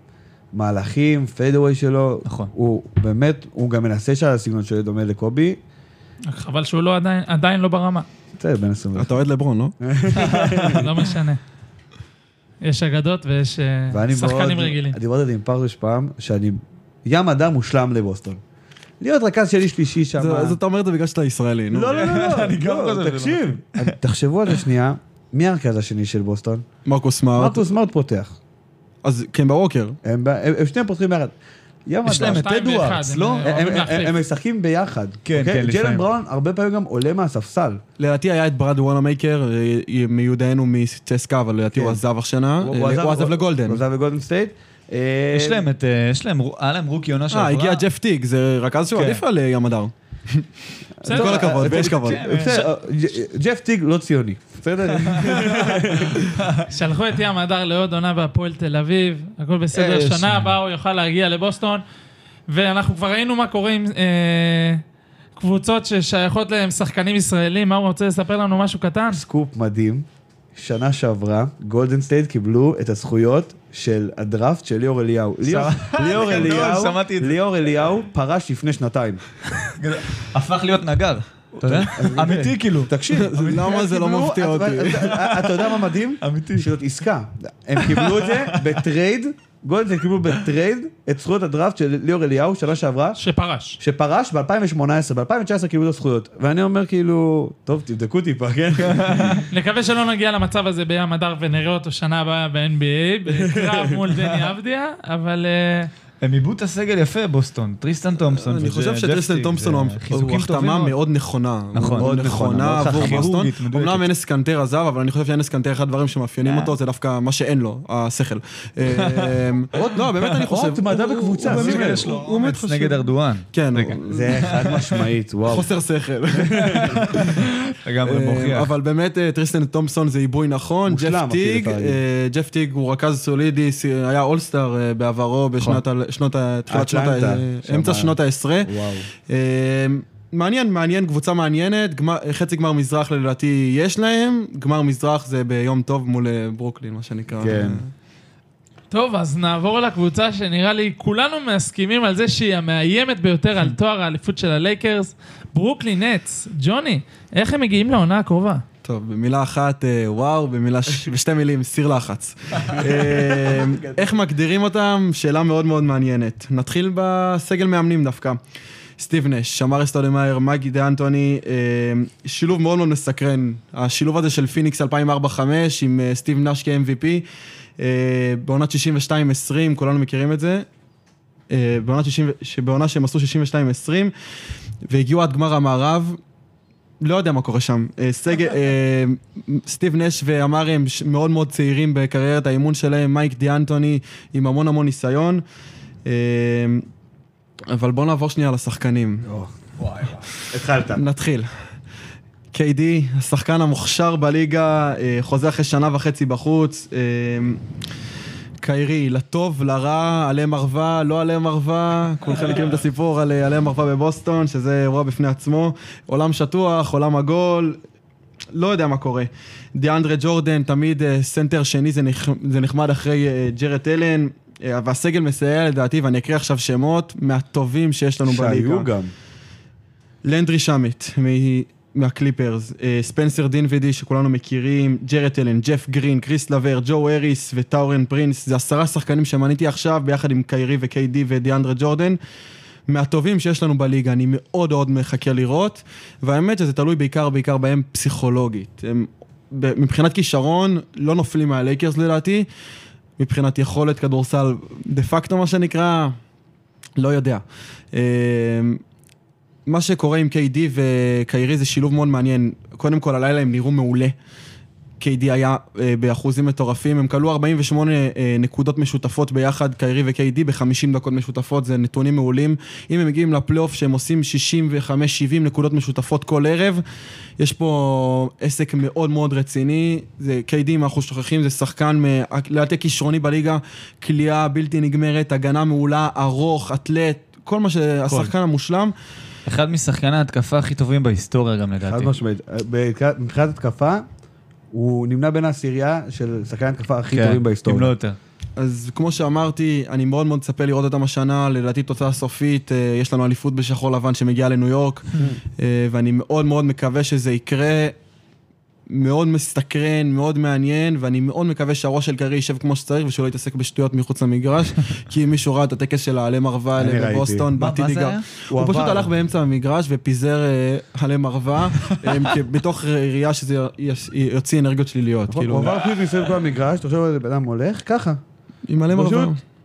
מהלכים, fadeaway שלו. נכון. הוא באמת, הוא גם מנסה שהסגנון שלו דומה לקובי. חבל שהוא לא עדיין, עדיין לא ברמה. בסדר, בן 21. אתה אוהד לברון, לא? לא משנה. יש אגדות ויש אה, ואני מאוד, שחקנים רגילים. אני דיברתי עם פרדוש פעם, שאני ים אדם מושלם לבוסטון. להיות רכז שלי שלישי שם. זה- אז אתה אומר את זה בגלל שאתה ישראלי, נו. לא, לא, לא, לא, אני גם לא, חושב שזה תקשיב. תחשבו על זה שנייה, מי הרכז השני של בוסטון? מרקוס סמארט. מרקוס סמארט פותח. אז קמבה ווקר. הם ב- הם הם שניהם פותחים ביחד. יש להם. את אדוארדס, לא? הם, הם- משחקים ביחד. כן, אוקיי? כן, לפעמים. ג'לן בראון הרבה פעמים גם עולה מהספסל. לדעתי היה את ברד וונאמייקר, אה, מיודענו מצסקה, אבל לדעתי כן. הוא עזב השנה. הוא- אה, הוא עזב לגולדן. הוא עזב לגולדן סטייט. אה, יש להם את, אה, יש להם, היה להם רוקי עונה שעברה. אה, הגיע ג'ף טיג, זה רכז שהוא כן. עדיף על אה, ים הדר. בסדר. כל הכבוד, ויש כבוד. אה, בסדר, ג'- ג'ף טיג לא ציוני. בסדר? שלחו את ים הדר לעוד עונה בהפועל תל אביב, הכל בסדר. שנה הבאה הוא יוכל להגיע לבוסטון, ואנחנו כבר ראינו מה קורה עם אה, קבוצות ששייכות להם שחקנים ישראלים, מה הוא רוצה לספר לנו משהו קטן? סקופ מדהים. שנה שעברה, גולדן סטייט קיבלו את הזכויות של הדראפט של ליאור אליהו. ליאור- גדול, אליהו. ליאור אליהו פרש לפני שנתיים. הפך להיות נגר. אתה יודע? אמיתי כאילו. תקשיב, למה זה לא קיבלו- מפתיע אותי? אתה יודע מה מדהים? אמיתי. שזאת עסקה. הם קיבלו את זה ב trade, גולדן סטייט קיבלו ב trade את זכויות הדראפט של ליאור אליהו שנה שעברה. שפרש. שפרש ב-2018, ב-2019 קיבלו את הזכויות. ואני אומר כאילו, טוב, תבדקו טיפה, כן? נקווה שלא נגיע למצב הזה בים הדר ונראה אותו שנה הבאה ב-NBA, בקרב מול דני אבדיה, אבל אה, הם עיבו את הסגל יפה, בוסטון. טריסטן תומפסון. אני חושב שטריסטן תומפסון הוא הוא החתמה מאוד. נכונה. נכון. מאוד נכונה, עבור. בוסטון. אמנם אנס קנטר עזב, אבל אני חושב שאנס קנטר, אחד הדברים שמאפיינים אה. אותו זה דווקא מה שאין לו, השכל. אה, לא, באמת אני חושב. אות מדע הוא- בקבוצה, הוא באמת- הוא חשוב. נגד ארדואן. כן. הוא- זה חד משמעית, וואו. חוסר שכל. לגמרי אה, מוכיח. אבל באמת אה, טריסטן תומפסון זה עיבוי נכון, ג'ף טיג. אה, ג'ף טיג הוא רכז סולידי, היה all-star בעברו בשנות, ה- שנות, ה- תחילת שנות, ה- אה, אמצע שמה. שנות העשרה. וואו. אה, מעניין, מעניין, קבוצה מעניינת, גמר, חצי גמר מזרח לדעתי יש להם, גמר מזרח זה ביום טוב מול אה, ברוקלין, מה שנקרא. כן. טוב, אז נעבור לקבוצה שנראה לי כולנו מסכימים על זה שהיא המאיימת ביותר על תואר האליפות של הלייקרס, ברוקלין נטס. ג'וני, איך הם מגיעים לעונה הקרובה? טוב, במילה אחת, אה, וואו, במילה, בשתי מילים, סיר לחץ. אה, איך מגדירים אותם? שאלה מאוד מאוד מעניינת. נתחיל בסגל מאמנים דווקא. סטיב נש, אמארה סטודמאייר, מייק ד'אנטוני, אה, שילוב מאוד מאוד מסקרן. השילוב הזה של פיניקס 2004-2005 עם סטיב נש כ-MVP, בעונת 62-20, כולנו מכירים את זה. בעונת 60, שבעונה שהם עשו 62-20, והגיעו עד גמר המערב, לא יודע מה קורה שם. אה, אה, סטיב נש ואמארה הם מאוד מאוד צעירים בקריירת האימון שלהם, מייק ד'אנטוני עם המון המון ניסיון. אה, אבל בואו נעבור שנייה לשחקנים. התחלת. נתחיל. KD, השחקן המוכשר בליגה, חוזה אחרי שנה וחצי בחוץ. אה, קיירי, לטוב, לרע, עלה מרווה, לא עלה מרווה, כולכם מכירים את הסיפור על אה, עלה מרווה בבוסטון, שזה אירוע בפני עצמו. עולם שטוח, עולם עגול, לא יודע מה קורה. דיאנדרה ג'ורדן, תמיד אה, סנטר שני זה, נח... זה נחמד אחרי אה, ג'רט אלן, אה, והסגל מסייע לדעתי, ואני אקריא עכשיו שמות מהטובים שיש לנו בליגה. שהיו גם. לנדרי שמט מהקליפרס, אה, ספנסר דינווידי שכולנו מכירים, ג'רט אלן, ג'ף גרין, קריס לוורט, ג'ו האריס וטוריאן פרינס, זה עשרה שחקנים שמניתי עכשיו ביחד עם קיירי וקיידי ודיאנדרה ג'ורדן. מהטובים שיש לנו בליגה, אני מאוד מאוד מחכה לראות, והאמת שזה תלוי בעיקר בעיקר בהם פסיכולוגית. הם, מבחינת כישרון, לא נופלים מהלייקרס לדעתי, מבחינת יכולת כדורסל דה פקטו מה שנקרא, לא יודע. מה שקורה עם KD וקיירי זה שילוב מאוד מעניין. קודם כל, הלילה הם נראו מעולה. KD היה אה, באחוזים מטורפים, הם כלו 48 אה, נקודות משותפות ביחד, קיירי ו-KD ב-50 דקות משותפות, זה נתונים מעולים. אם הם מגיעים לפלייאוף שהם עושים 65-70 נקודות משותפות כל ערב, יש פה עסק מאוד מאוד רציני, זה KD, אם אנחנו שוכחים, זה שחקן, לדעתי כישרוני בליגה, כליאה בלתי נגמרת, הגנה מעולה, ארוך, אתלט, כל מה שהשחקן המושלם. אחד משחקני ההתקפה הכי טובים בהיסטוריה גם חד לדעתי. משמעית. ב- מבחינת התקפה, הוא נמנה בין העשירייה של שחקני ההתקפה הכי כן, טובים אם לא בהיסטוריה. יותר. אז כמו שאמרתי, אני מאוד מאוד מצפה לראות אותם השנה, לדעתי תוצאה סופית, אה, יש לנו אליפות בשחור לבן שמגיעה לניו יורק, אה, ואני מאוד מאוד מקווה שזה יקרה. מאוד מסתקרן, מאוד מעניין, ואני מאוד מקווה שהראש של קרי יישב כמו שצריך ושהוא לא יתעסק בשטויות מחוץ למגרש, כי אם מישהו ראה את הטקס של העלה מרווה האלה. בבוסטון, ייגע. היה? הוא פשוט. הלך באמצע המגרש ופיזר אה, עלה מרווה, אה, בתוך ראייה שזה יוציא אנרגיות שליליות, הוא כאילו, עבר פשוט מסביב כל המגרש, תחשוב על זה, בן אדם הולך, ככה. עם עלה מרווה.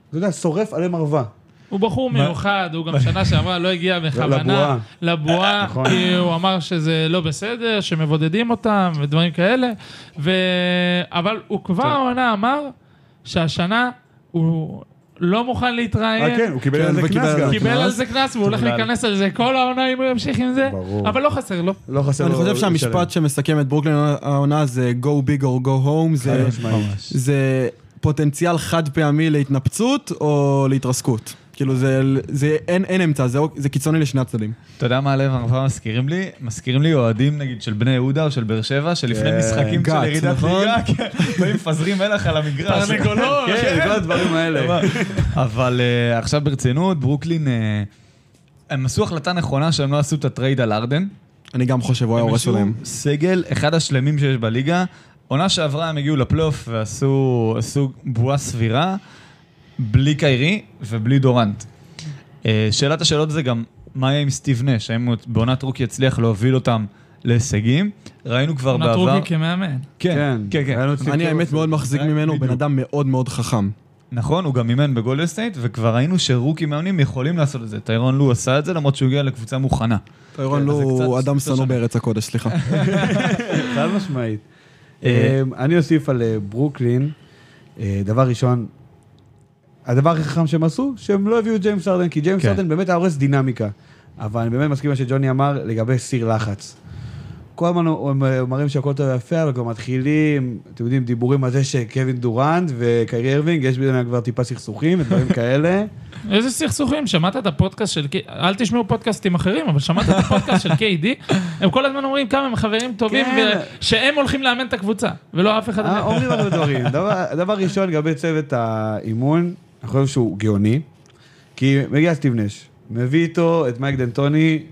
אתה יודע, שורף עלי מרווה. הוא בחור מיוחד, הוא גם שנה שעברה לא הגיע בכוונה לבועה. נכון. כי הוא אמר שזה לא בסדר, שמבודדים אותם ודברים כאלה, ו... אבל הוא כבר העונה אמר שהשנה הוא לא מוכן אה, להתראיין. כן, הוא קיבל כן, על זה קנס על גם. זה קיבל על. זה קנס והוא הולך. להיכנס על זה כל העונה אם הוא ימשיך עם זה. אבל לא חסר לו. לא חסר אני לו חושב לשלם. שהמשפט שמסכם את ברוקלין העונה זה go big or go home. זה פוטנציאל חד פעמי להתנפצות או להתרסקות. כאילו זה, זה אין, אין אמצע, זה, זה קיצוני לשני הצדדים. אתה יודע מה לב הרבה מזכירים לי? מזכירים לי אוהדים נגיד של בני יהודה או של באר שבע, שלפני כן, משחקים של ירידת נכון? ליגה, כן, באים מפזרים מלח על המגרש. תרנגולות. כן, כל הדברים האלה. אבל אה, עכשיו ברצינות, ברוקלין, אה, הם עשו החלטה נכונה שהם לא עשו את ה trade על ארדן. אני גם חושב, הוא היה הורס עשו עליהם. סגל, אחד השלמים שיש בליגה. עונה שעברה הם הגיעו לפלייאוף ועשו עשו בועה סבירה, בלי קיירי ובלי דורנט. אה, שאלת השאלות זה גם, מה יהיה עם סטיב נש? האם בעונת rookie יצליח להוביל אותם להישגים? ראינו כבר עונת בעבר... rookie כמאמן. כן, כן, כן. סטיב אני. האמת מאוד מחזיק ממנו, הוא בן. אדם מאוד מאוד חכם. נכון, הוא גם אימן בגולדן סטייט, וכבר ראינו ש rookie מאמנים יכולים לעשות את זה. טיירון לו עשה את זה, למרות שהוא הגיע לקבוצה מוכנה. טיירון כן, לו הוא אדם שנוא. בארץ הקודש, סליחה. חד משמעית. אה, אני אוסיף על אה, ברוקלין, אה, דבר ראשון, הדבר הכי חכם שהם עשו, שהם לא הביאו את ג'יימס ארדן, כי ג'יימס כן. ארדן באמת היה הורס דינמיקה. אבל אני באמת מסכים מה שג'וני אמר לגבי סיר לחץ. כל הזמן הם אומרים שהכל טוב ויפה, אבל כבר מתחילים, אתם יודעים, דיבורים על זה שקווין דורנט וקיירי ארווינג, יש ביניהם כבר טיפה סכסוכים ודברים כאלה. איזה סכסוכים, שמעת את הפודקאסט של KD, אל תשמעו פודקאסטים אחרים, אבל שמעת את הפודקאסט של KD, הם כל הזמן אומרים כמה הם חברים טובים, כן. ושהם הולכים לאמן את הקבוצה, ולא אף אחד אה, אחר. אומרים הרבה דברים. דבר- דבר ראשון, לגבי צוות האימון, אני חושב שהוא גאוני, כי מגיע סטיב נש, מביא איתו את מייק דנטוני,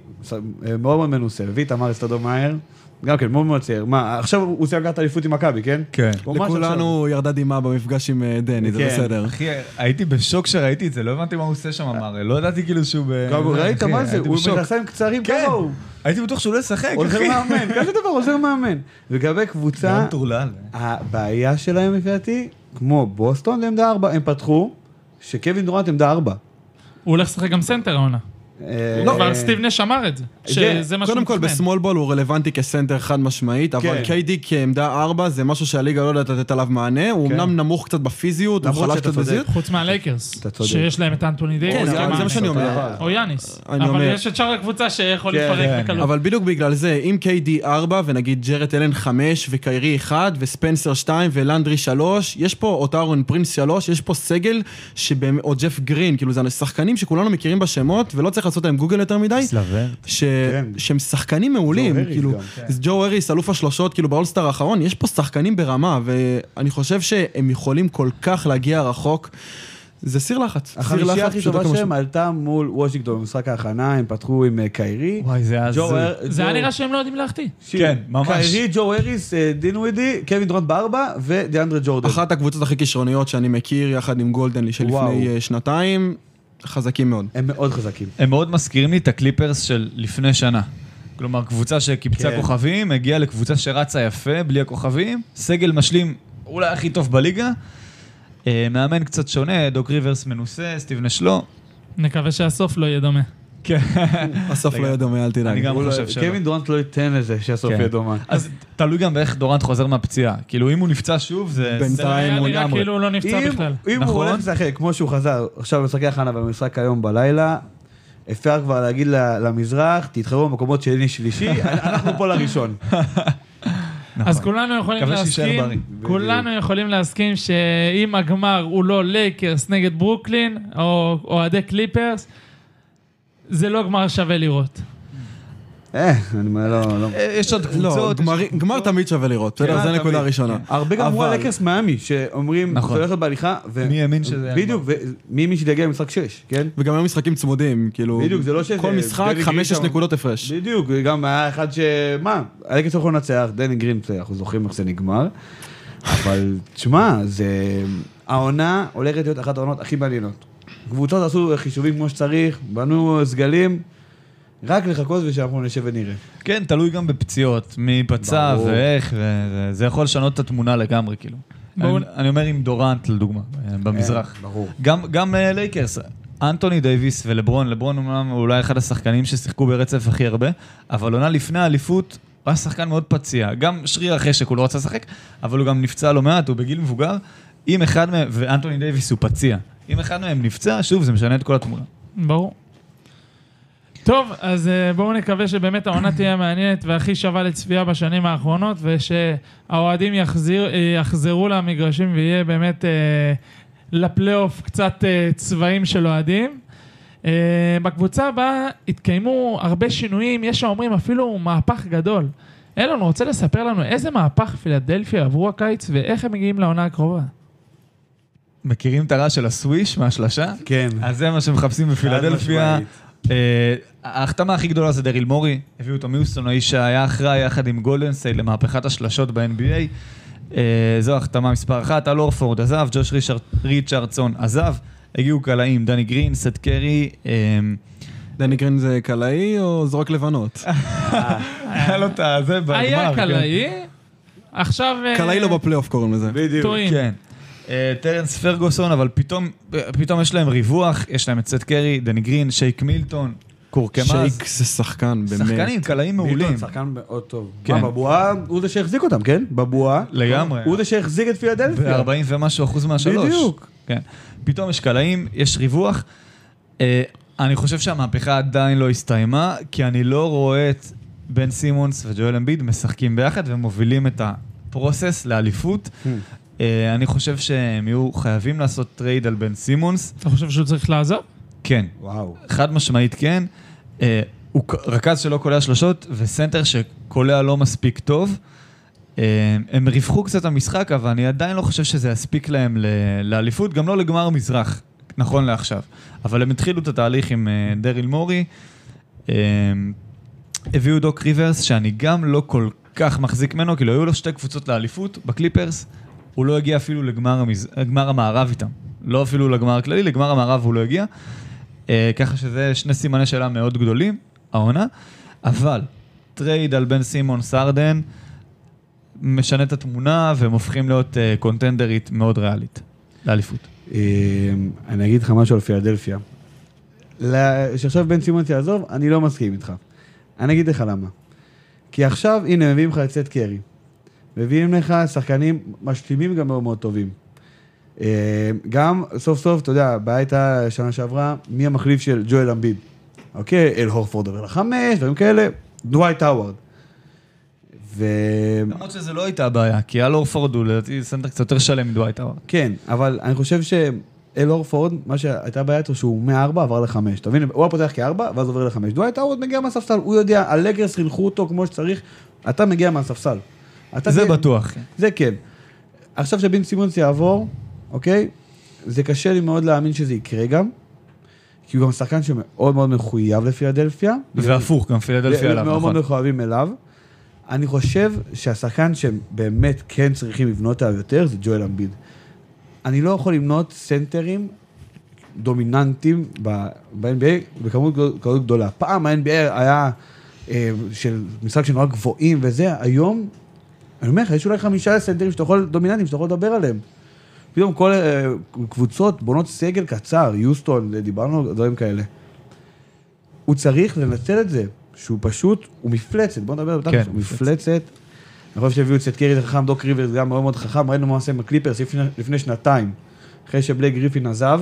מאוד מאוד מנוסה, מביא את אמר סטודומאייר, גם כן, מאוד מאוד צעיר. מה, עכשיו הוא סיים לקחת אליפות עם מכבי, כן? כן. לכולנו ירדה דמעה במפגש עם אה, דני, זה כן. בסדר. אחי, הייתי בשוק שראיתי את זה, לא הבנתי מה הוא עושה שם, אמר, לא ידעתי כאילו שהוא ב... ראית אחי, מה זה? הוא. מכנסיים קצרים כן. כמוהו. הייתי בטוח שהוא לא ישחק, עוזר אחי. מאמן, כזה דבר, עוזר מאמן. לגבי קבוצה, גם טורלל. הבעיה שלהם לפי דעתי, כמו בוסטון לעמדה 4, הם פתחו, שקווין דורנט עמדה 4. הוא הולך לשחק גם סנטר העונה. לא, אבל סטיב נש אמר את זה, שזה מה שהוא קודם כל. ב small ball הוא רלוונטי כסנטר חד משמעית, אבל כן. KD כעמדה 4 זה משהו שהליגה לא יודעת לתת עליו מענה, הוא כן. אמנם נמוך קצת בפיזיות, הוא חלש קצת. בפיזיות. חוץ מהלייקרס. שיש להם את אנטוני דייוויס. כן, זה- מה שאני אומר. או יאניס. אני אבל יש את שאר הקבוצה שיכול כן, כן. בקלות. אבל בדיוק בגלל זה, אם KD 4 ונגיד ג'רד אלן 5 וקיירי 1 וספנסר 2 ולנדרי 3, יש פה, או טוריאן פרינס 3, יש פה סגל, או ג'ף גרין, כאילו זה שחקנים שכולנו מכירים בשמות ולא צריך לעשות להם גוגל יותר מדי. ש... כן. שהם שחקנים מעולים, ג'ו כאילו, גם, אז ג'ו הריס, אלוף השלושות, כאילו באולסטר האחרון, יש פה שחקנים ברמה, ואני חושב שהם יכולים כל כך להגיע רחוק. זה סיר לחץ. החמישייה הכי טובה. שלהם עלתה מול וושינגטון במשחק ההכנה, הם פתחו עם אה, קיירי. וואי, זה היה זה היה נראה שהם לא יודעים להחטיא. כן, ממש. קיירי, ג'ו הריס, אה, דינווידי, קווין דורנט בארבע ודיאנדרה ג'ורדן. אחת הקבוצות הכי כישרוניות שאני מכיר, יחד עם גולדן סטייט וואו. לפני אה, שנתיים, חזקים מאוד. הם מאוד חזקים. הם מאוד מזכירים לי את הקליפרס של לפני שנה. כלומר, קבוצה שקיבצה כן. כוכבים, הגיעה לקבוצה שרצה יפה, בלי הכוכבים, סגל משלים אולי הכי טוב בליגה. אה, מאמן קצת שונה, דוק ריברס מנוסה, סטיב נש לא. נקווה שהסוף לא יהיה דומה. כן. הסוף לא יהיה דומה, אל תדאג. אני גם לא- חושב שלא. קווין דורנט לא ייתן לזה שהסוף כן. יהיה דומה. אז תלוי גם באיך דורנט חוזר מהפציעה. כאילו, אם הוא נפצע שוב, זה... בינתיים הוא נראה לגמרי. כאילו הוא לא נפצע בכלל. אם הוא נכון. הולך לשחק כמו שהוא חזר עכשיו במשחקי הכנה במשחק היום בלילה, אפשר כבר להגיד למזרח, תתחרו במקומות שני שלישי, אנחנו פה לראשון. נכון. אז כולנו יכולים להסכים. כולנו יכולים להסכים שאם הגמר הוא לא לייקרס נגד ברוקלין, או אוהדי קליפרס, זה לא גמר שווה לראות. אה, אני אומר, לא, לא. אה, יש עוד לא, קבוצות. גמר. תמיד שווה לראות, בסדר? כן, זו נקודה. ראשונה. הרבה גם אמרו על לייקרס מיאמי, שאומרים, נכון. זה הולך להיות בהליכה, ו- מי האמין שזה היה בדיוק, ומי האמין שזה יגיע למשחק 6, כן? וגם היו משחקים צמודים, כאילו... בדיוק, זה לא שזה- כל משחק, דני חמש-שש גרין שם- נקודות הפרש. בדיוק, גם היה אחד ש... מה, הלייקרס יכולים לנצח, דני גרין, אנחנו זוכרים איך זה נגמר, אבל תשמע, זה... העונה הולכת להיות אחת העונות הכי מעניינות. קבוצות עשו חישובים כמו שצריך, בנו סגלים, רק לחכות ושאנחנו נשב ונראה. כן, תלוי גם בפציעות, מי נפצע ברור. ואיך, וזה יכול לשנות את התמונה לגמרי, כאילו. בואו- אני, אני אומר עם דורנט, לדוגמה, אה, במזרח. כן, ברור. גם, גם אה, לייקרס, אנטוני דייוויס ולברון, לברון אומנם הוא אולי אחד השחקנים ששיחקו ברצף הכי הרבה, אבל עונה לפני האליפות, הוא היה שחקן מאוד פציע. גם שריר החשק, הוא לא רצה לשחק, אבל הוא גם נפצע לא מעט, הוא בגיל מבוגר. אם אחד מהם, ואנטוני דייוויס הוא פציע, אם אחד מהם נפצע, שוב, זה משנה את כל התמונה. ברור. טוב, אז אה, בואו נקווה שבאמת העונה תהיה מעניינת והכי שווה לצפייה בשנים האחרונות, ושהאוהדים אה, יחזרו למגרשים ויהיה באמת אה, לפלייאוף קצת צבעים של אוהדים. בקבוצה הבאה התקיימו הרבה שינויים, יש האומרים אפילו מהפך גדול. אילון, רוצה לספר לנו איזה מהפך פילדלפיה עברו הקיץ ואיך הם מגיעים לעונה הקרובה? מכירים את הרעש של הסוויש מהשלשה? כן. אז זה מה שמחפשים בפילדלפיה. אה, ההחתמה הכי גדולה זה דריל מורי, הביאו אותו מיוסטון, האיש שהיה אחראי יחד עם גולדן סטייט למהפכת השלשות ב-NBA. אה, זו החתמה מספר אחת, אל אורפורד עזב, ג'וש ריצ'רד- ריצ'רדסון עזב, הגיעו קלעים, דני גרין, סט קרי, אה, דני גרין זה קלעי או זרוק לבנות? היה לו את הזה בגמר. היה כן. קלעי, עכשיו... קלעי לא בפלייאוף קוראים לזה. בדיוק. טועים. כן. אה, טרנס פרגוסון, אבל פתאום, פתאום יש להם ריווח, יש להם את סט קרי, דני גרין, שייק מילטון, קורקמאז. שייק זה שחקן, באמת. שחקנים, קלעים מעולים. מילטון שחקן מאוד טוב. כן. מה, בבועה הוא זה שהחזיק אותם, כן? בבועה. לגמרי. הוא זה שהחזיק את פילדלפיה. ו-40 ומשהו אחוז מהשלוש. בדיוק. כן. פתאום יש קלעים, יש ריווח. אה, אני חושב שהמהפכה עדיין לא הסתיימה, כי אני לא רואה את בן סימונס וג'ואל אמביד משחקים ביחד ומובילים את ה process לאליפות. אה, אני חושב שהם יהיו חייבים לעשות trade על בן סימונס. אתה חושב שהוא צריך לעזוב? כן, וואו. חד משמעית כן. אה, הוא רכז שלא קולע שלושות וסנטר שקולע לא מספיק טוב. אה, הם ריווחו קצת המשחק, אבל אני עדיין לא חושב שזה יספיק להם לאליפות, גם לא לגמר מזרח, נכון לעכשיו. אבל הם התחילו את התהליך עם דריל מורי. הביאו דוק ריברס, שאני גם לא כל כך מחזיק ממנו, כאילו היו לו שתי קבוצות לאליפות בקליפרס, הוא לא הגיע אפילו לגמר, המז... המערב איתם. לא אפילו לגמר הכללי, לגמר המערב הוא לא הגיע. אה, ככה שזה שני סימני שאלה מאוד גדולים, העונה. אבל טרייד על בן סימונס-הארדן משנה את התמונה והם הופכים להיות אה, קונטנדרית מאוד ריאלית לאליפות. אה, אני אגיד לך משהו על פילדלפיה. שעכשיו בן סימונס יעזוב, אני לא מסכים איתך. אני אגיד לך למה. כי עכשיו, הנה, מביאים לך את סט קרי. מביאים לך שחקנים משלימים גם מאוד מאוד טובים. אה, גם סוף סוף, אתה יודע, הבעיה הייתה שנה שעברה, מי המחליף של ג'ואל אמביד. אוקיי, אל הורפורד עובר לחמש, דברים כאלה, דווייט האווארד. ו... למרות שזו לא הייתה הבעיה, כי אל אורפורד הוא לדעתי סנטר קצת יותר שלם מדווייט האווארד. כן, אבל אני חושב שאל אורפורד, מה שהייתה בעיה איתו שהוא מ-4 עבר ל-5. אתה מבין? הוא היה פותח כ-4 ואז עובר ל-5. דווייט האווארד מגיע מהספסל, הוא יודע, הלייקרס חינכו אותו כמו שצריך, אתה מגיע מהספסל. זה כן- בטוח. זה כן. עכשיו שבן סימונס יעבור, אוקיי? זה קשה לי מאוד להאמין שזה יקרה גם, כי הוא גם שחקן שמאוד מאוד מחויב לפילדלפיה. והפוך, גם פילדלפיה עליו, מאוד מאוד נכון. מחויבים אליו. אני חושב שהשחקן שהם באמת כן צריכים לבנות עליו יותר זה ג'ואל אמביד. אני לא יכול למנות סנטרים דומיננטיים ב-NBA בכמות כזאת גדולה. פעם ה-NBA היה אה, של משחק שנורא גבוהים וזה, היום, אני אומר לך, יש אולי חמישה סנטרים שאתה יכול, דומיננטיים, שאתה יכול לדבר עליהם. פתאום כל אה, קבוצות בונות סגל קצר, יוסטון, דיברנו על דברים כאלה. הוא צריך לנצל את זה, שהוא פשוט, הוא מפלצת, בוא נדבר בתכלס, כן, הוא מפלצת. אני חושב שהביאו את סט קרי חכם, דוק ריברס גם מאוד מאוד חכם, ראינו מה עושה עם הקליפרס לפני, לפני שנתיים, אחרי שבלייק גריפין עזב.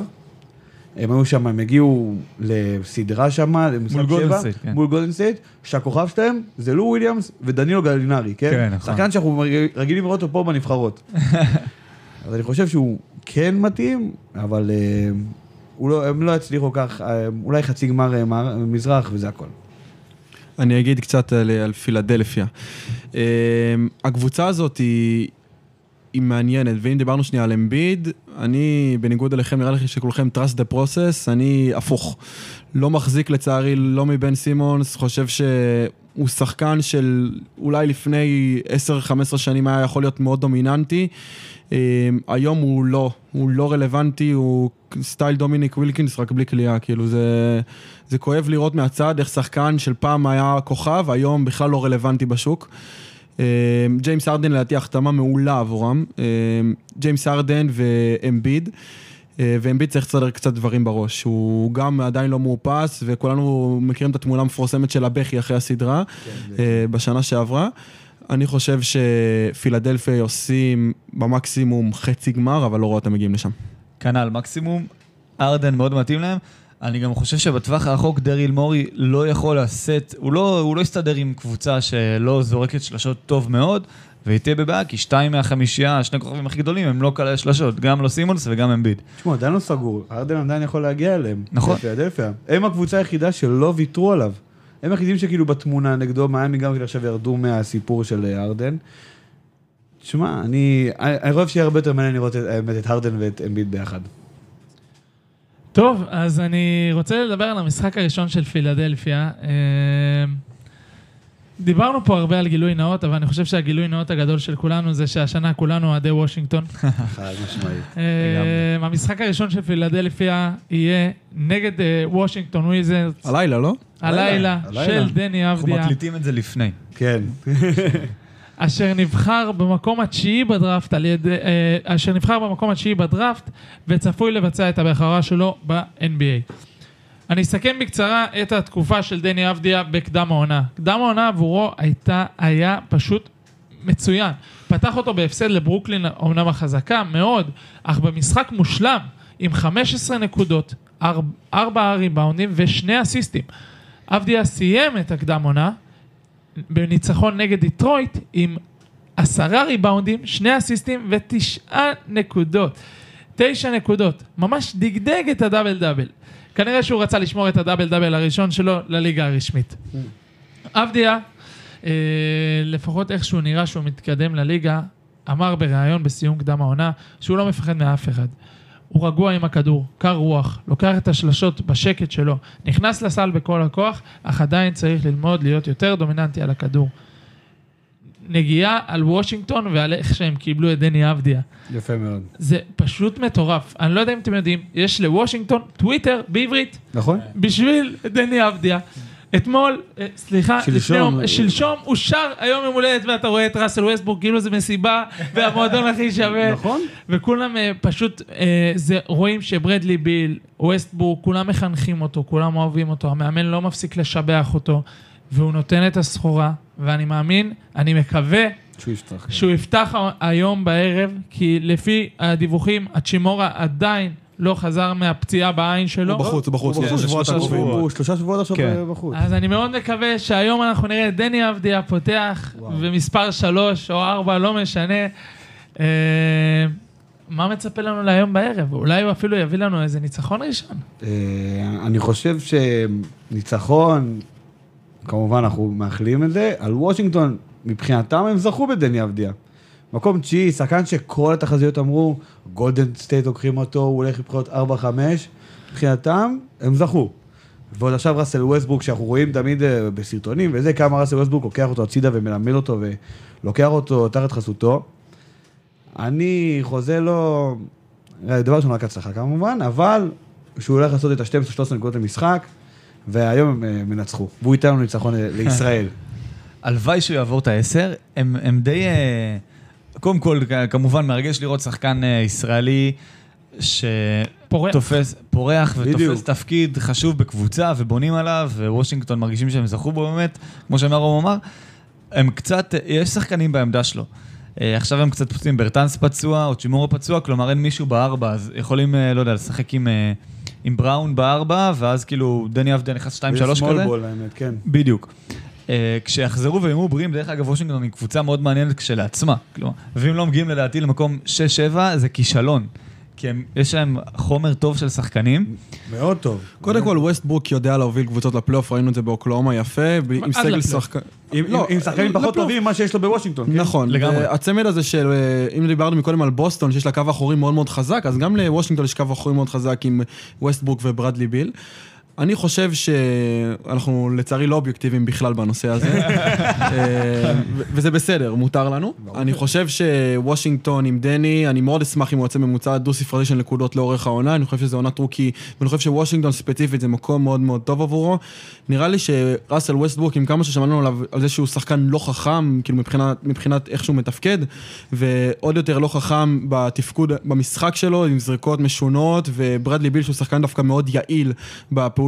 הם היו שם, הם הגיעו לסדרה שם, למשחק מול שבע, סטייט, כן. מול גולדן סטייט, שהכוכב שלהם זה לו וויליאמס ודנילו גלינרי, כן? כן, נכון. שחקן שאנחנו רגילים לראות אותו פה בנבחרות. אז אני חושב שהוא כן מתאים, אבל אה, הוא לא, הם לא יצליחו כך, אה, אולי חצי גמר אה, מזרח וזה הכל. אני אגיד קצת על, על פילדלפיה. הקבוצה הזאת היא, היא מעניינת, ואם דיברנו שנייה על אמביד, אני, בניגוד אליכם, נראה לי שכולכם trust the process, אני הפוך. לא מחזיק לצערי לא מבן סימונס, חושב שהוא שחקן של אולי לפני 10-15 שנים היה יכול להיות מאוד דומיננטי. Um, היום הוא לא, הוא לא רלוונטי, הוא סטייל דומיניק ווילקינס, רק בלי קליעה, כאילו זה, זה כואב לראות מהצד איך שחקן של פעם היה כוכב, היום בכלל לא רלוונטי בשוק. אה, ג'יימס ארדן לדעתי החתמה מעולה עבורם, אה, ג'יימס ארדן ואמביד. אה, ואמביד צריך לסדר קצת דברים בראש, הוא גם עדיין לא מאופס וכולנו מכירים את התמונה המפורסמת של הבכי אחרי הסדרה אה, בשנה שעברה. אני חושב שפילדלפיה עושים במקסימום חצי גמר, אבל לא רואה אותם מגיעים לשם. כנ"ל מקסימום, ארדן מאוד מתאים להם. אני גם חושב שבטווח הרחוק דריל מורי לא יכול לשאת, הוא לא, הוא לא יסתדר עם קבוצה שלא זורקת שלשות טוב מאוד, והיא תהיה בבעיה, כי שתיים מהחמישייה, השני הכוכבים הכי גדולים, הם לא כאלה שלשות, גם לא סימונס וגם אמביד. תשמעו, עדיין לא סגור, ארדן עדיין יכול להגיע אליהם. נכון. בפילדלפיה. הם הקבוצה היחידה שלא ויתרו עליו. הם היחידים שכאילו בתמונה נגדו, מיאמי גם כאילו עכשיו ירדו מהסיפור של אה, ארדן. תשמע, אני, אני אני חושב שיהיה הרבה יותר מעניין לראות את, האמת, את הרדן ואת אמביד ביחד. טוב, אז אני רוצה לדבר על המשחק הראשון של פילדלפיה. אה, דיברנו פה הרבה על גילוי נאות, אבל אני חושב שהגילוי נאות הגדול של כולנו זה שהשנה כולנו אוהדי וושינגטון. חד משמעית. אה, המשחק הראשון של פילדלפיה יהיה נגד אה, וושינגטון וויזרדס, הלילה, לא? הלילה. של דני אנחנו אבדיה, מקליטים את זה לפני. כן. אשר נבחר במקום התשיעי בדראפט על ידי, אה, אשר נבחר במקום התשיעי בדראפט וצפוי לבצע את הבכורה שלו ב-NBA. אני אסכם בקצרה את התקופה של דני אבדיה בקדם העונה. קדם העונה עבורו הייתה, היה פשוט מצוין. פתח אותו בהפסד לברוקלין, אומנם החזקה מאוד, אך במשחק מושלם, עם 15 נקודות, 4 ריבאונדים ושני אסיסטים. אבדיה סיים את הקדם עונה בניצחון נגד דיטרויט עם עשרה ריבאונדים, שני אסיסטים ותשעה נקודות. תשע נקודות. ממש דגדג את הדאבל דאבל. כנראה שהוא רצה לשמור את הדאבל דאבל הראשון שלו לליגה הרשמית. אבדיה, אה, לפחות איך שהוא נראה שהוא מתקדם לליגה, אמר בריאיון בסיום קדם העונה שהוא לא מפחד מאף אחד. הוא רגוע עם הכדור, קר רוח, לוקח את השלשות בשקט שלו, נכנס לסל בכל הכוח, אך עדיין צריך ללמוד להיות יותר דומיננטי על הכדור. נגיעה על וושינגטון ועל איך שהם קיבלו את דני אבדיה. יפה מאוד. זה פשוט מטורף. אני לא יודע אם אתם יודעים, יש לוושינגטון טוויטר בעברית נכון? בשביל דני אבדיה. אתמול, אה, סליחה, שלשום. יום- שלשום אושר היום יום הולדת ואתה רואה את ראסל ווסטבורג כאילו זה מסיבה והמועדון הכי שווה. נכון? וכולם אה, פשוט, אה, זה, רואים שברדלי ביל, ווסטבורג, כולם מחנכים אותו, כולם אוהבים אותו, המאמן לא מפסיק לשבח אותו, והוא נותן את הסחורה, ואני מאמין, אני מקווה שהוא יפתח. שהוא יפתח היום בערב, כי לפי הדיווחים, הצ'ימורה עדיין לא חזר מהפציעה בעין שלו. הוא בחוץ, הוא בחוץ, הוא כן, בחוץ, לשבועות הוא- הקרובים. הוא שלושה שבועות עכשיו כן. בחוץ. אז אני מאוד מקווה שהיום אנחנו נראה את דני אבדיה פותח וואו. במספר שלוש או ארבע, לא משנה. אה, מה מצפה לנו להיום בערב? אולי הוא אפילו יביא לנו איזה ניצחון ראשון. אה, אני חושב שניצחון, כמובן אנחנו מאחלים את זה, על וושינגטון, מבחינתם הם זכו בדני אבדיה. מקום תשיעי, שחקן שכל התחזיות אמרו, גולדן סטייט לוקחים אותו, הוא הולך לבחירות 4-5, מבחינתם הם זכו. ועוד עכשיו ראסל ווסטברוק, שאנחנו רואים תמיד אה, בסרטונים וזה, כמה ראסל ווסטברוק לוקח אותו הצידה ומלמד אותו ולוקח אותו תחת חסותו. אני חוזה לו, אה, דבר ראשון רק הצלחה כמובן, אבל שהוא הולך לעשות את ה-12-13 נקודות למשחק, והיום הם אה, מנצחו. והוא ייתן לנו ניצחון אה, לישראל. הלוואי שהוא יעבור את העשר, הם, הם די... אה, קודם כל, כמובן, מרגש לראות שחקן אה, ישראלי. שתופס, פורח בדיוק. ותופס תפקיד חשוב בקבוצה ובונים עליו, ווושינגטון מרגישים שהם זכו בו באמת, כמו שמרום אמר, הם קצת, יש שחקנים בעמדה שלו. אה, עכשיו הם קצת פצועים, ברטנס פצוע, או צ'ימורו פצוע, כלומר אין מישהו בארבע, אז יכולים, אה, לא יודע, לשחק עם, עם בראון בארבע, ואז כאילו דני אבדיה נכנס שתיים שלוש כזה. שמאל בול, האמת, כן. בדיוק. Uh, כשיחזרו ויהיו בריאים, דרך אגב, וושינגטון היא קבוצה מאוד מעניינת כשלעצמה. כלומר, ואם לא מגיעים לדעתי למקום 6-7, זה כישלון. כי הם, יש להם חומר טוב של שחקנים. מאוד טוב. קודם כל, ווסטברוק יודע להוביל קבוצות לפלייאוף, ראינו את זה באוקלאומה יפה, עם סגל. שחקן... עם- לא, שחקנים פחות לפלייאוף. טובים ממה שיש לו בוושינגטון. כן? נכון, לגמרי. הצמד הזה של, אה, אם דיברנו מקודם על בוסטון, שיש לה קו אחורי מאוד מאוד חזק, אז גם לוושינגטון יש קו אחורי מאוד חזק עם ווסטברוק וברדלי ביל. אני חושב שאנחנו לצערי לא אובייקטיביים בכלל בנושא הזה, אה, וזה בסדר, מותר לנו. אני חושב שוושינגטון עם דני, אני מאוד אשמח אם הוא יוצא ממוצע דו-ספרתי של נקודות לאורך העונה, אני חושב שזה עונת rookie, ואני חושב שוושינגטון ספציפית זה מקום מאוד מאוד טוב עבורו. נראה לי שראסל ווסטברוק, עם כמה ששמענו עליו, על זה שהוא שחקן לא חכם, כאילו מבחינת, מבחינת איך שהוא מתפקד, ועוד יותר לא חכם בתפקוד, במשחק שלו, עם זריקות משונות, וברדלי ביל שהוא שחקן דווקא מאוד יעיל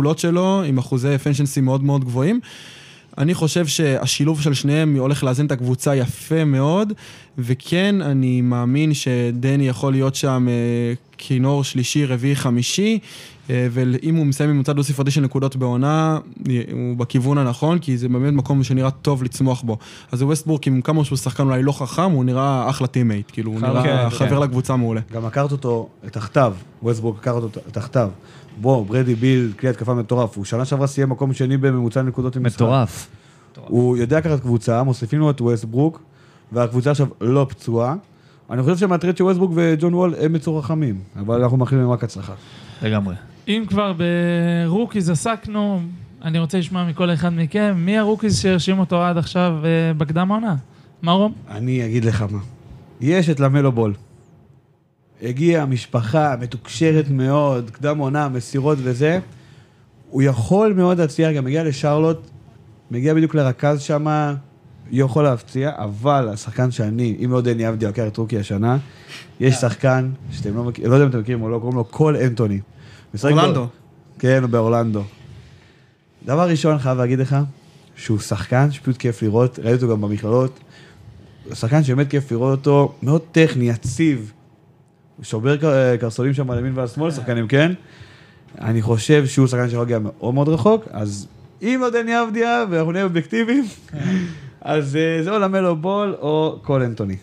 בפעולות שלו, עם אחוזי אפנשנסי מאוד מאוד גבוהים. אני חושב שהשילוב של שניהם הולך לאזן את הקבוצה יפה מאוד, וכן, אני מאמין שדני יכול להיות שם אה, כינור שלישי, רביעי, חמישי, אה, ואם הוא מסיים ממוצע דו-ספרתי של נקודות בעונה, אה, הוא בכיוון הנכון, כי זה באמת מקום שנראה טוב לצמוח בו. אז ווסטברוק, עם כמה שהוא שחקן אולי לא חכם, הוא נראה אחלה teammate, כאילו, הוא כן, נראה כן. חבר לקבוצה מעולה. גם לקחת אותו תחתיו, ווסטברוק לקח אותו תחתיו. בוא, ברדלי ביל, כלי התקפה מטורף. הוא שנה שעברה סיים מקום שני בממוצע נקודות עם משחק. מטורף. הוא יודע לקחת קבוצה, מוסיפים לו את ווסטברוק, והקבוצה עכשיו לא פצועה. אני חושב שמהטרייד של ווסטברוק וג'ון וול הם יצאו חכמים, אבל אנחנו מאחלים להם רק הצלחה. לגמרי. אם כבר ב rookies עסקנו, אני רוצה לשמוע מכל אחד מכם, מי ה rookies שהרשים אותו עד עכשיו אה, בקדם העונה? מה רום? אני אגיד לך מה. יש את למלו בול. הגיעה משפחה מתוקשרת מאוד, קדם עונה, מסירות וזה. הוא יכול מאוד להצליח, גם מגיע לשרלוט, מגיע בדיוק לרכז שם, יכול להפציע, אבל השחקן שאני, אם לא דני אבדיה לקח את rookie השנה, יש שחקן שאתם לא מכירים, לא יודע אם אתם מכירים או לא, קוראים לו קול אנטוני. אורלנדו. כן, הוא באורלנדו. דבר ראשון, חייב להגיד לך, שהוא שחקן שפשוט כיף לראות, ראיתי אותו גם במכללות. שחקן שבאמת כיף לראות אותו, מאוד טכני, יציב. שובר ק- קרסולים שם על ימין ועל שמאל, שחקנים, כן? אני חושב שהוא שחקן שיכול להגיע מאוד מאוד רחוק, אז אם לא דני אבדיה, ואנחנו נהיה אובייקטיביים, אז אה, זה או למלו בול או קול אנטוני.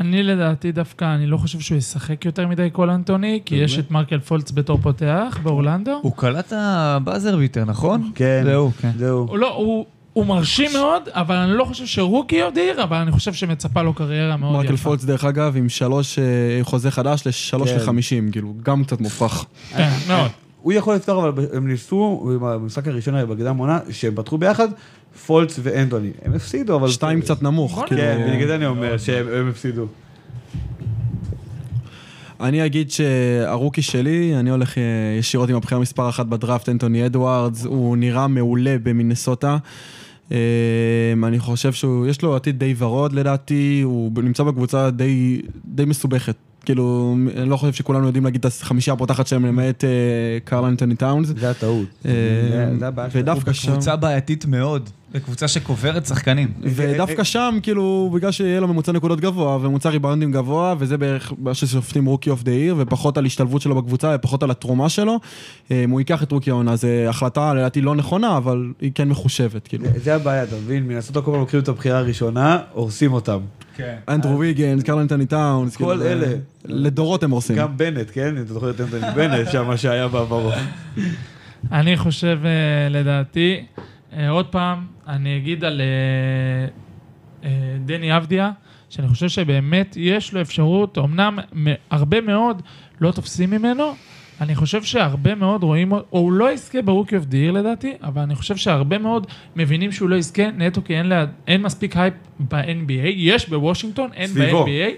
אני לדעתי דווקא, אני לא חושב שהוא ישחק יותר מדי קול אנטוני, כי יש את מרקל פולץ בתור פותח באורלנדו. הוא קלט את ה buzzer beater, נכון? כן. זהו, כן. זהו. לא, הוא... הוא מרשים מאוד, אבל אני לא חושב ש Rookie of the Year, אבל אני חושב שמצפה לו קריירה מאוד מרקל יפה. פולץ, דרך אגב, עם שלוש, אה, חוזה חדש לשלוש כן. לחמישים, כאילו, גם קצת מופרך. כן, מאוד. הוא יכול לפתוח, אבל הם ניסו, במשחק הראשון היה בקדם עונה, שהם פתחו ביחד, פולץ ואנטוני. הם הפסידו, אבל... שתיים קצת נמוך, בוא כאילו... כן, בגלל זה אני אומר שהם הם הפסידו. אני אגיד שהרוקי שלי, אני הולך אה, ישירות עם הבחירה מספר אחת בדראפט, אנטוני אדוארדס, הוא נראה מעולה במינסוטה. אה, אני חושב שיש לו עתיד די ורוד לדעתי, הוא נמצא בקבוצה די, די מסובכת. כאילו, אני לא חושב שכולנו יודעים להגיד את החמישייה הפותחת שלהם למעט קרל אנטוני טאונס. זה הטעות. אה, זה- הבעיה שלהם. ודווקא שם... קבוצה בעייתית מאוד. זו קבוצה שקוברת שחקנים. ודווקא שם, כאילו, בגלל שיהיה לו ממוצע נקודות גבוה וממוצע ריבאונדים גבוה, וזה בערך מה ששופטים Rookie of the Year, ופחות על השתלבות שלו בקבוצה ופחות על התרומה שלו, אה, אם הוא ייקח את rookie העונה, זו החלטה לדעתי לא נכונה, אבל היא כן מחושבת, כאילו. זה- הבעיה, אתה מבין? מנסות כל פעם לוקחים את הבחירה הראשונה, הורסים אותם. כן. אנדרו ויגנס, קרל אנטוני טאונס, כל כאילו, אלה. זה- לדורות הם עושים. גם בנט, כן? אם אתה זוכר את אנטוני בנט, שם מה שהיה בעברו. אני חושב, אה, לדעתי, אה, עוד פעם, אני אגיד על אה, אה, דני אבדיה, שאני חושב שבאמת יש לו אפשרות, אמנם הרבה מאוד לא תופסים ממנו, אני חושב שהרבה מאוד רואים, או הוא לא יזכה ב Rookie of the Year לדעתי, אבל אני חושב שהרבה מאוד מבינים שהוא לא יזכה, נטו כי אין, לה, אין מספיק הייפ ב-NBA, יש בוושינגטון, אין סביבו. ב-NBA,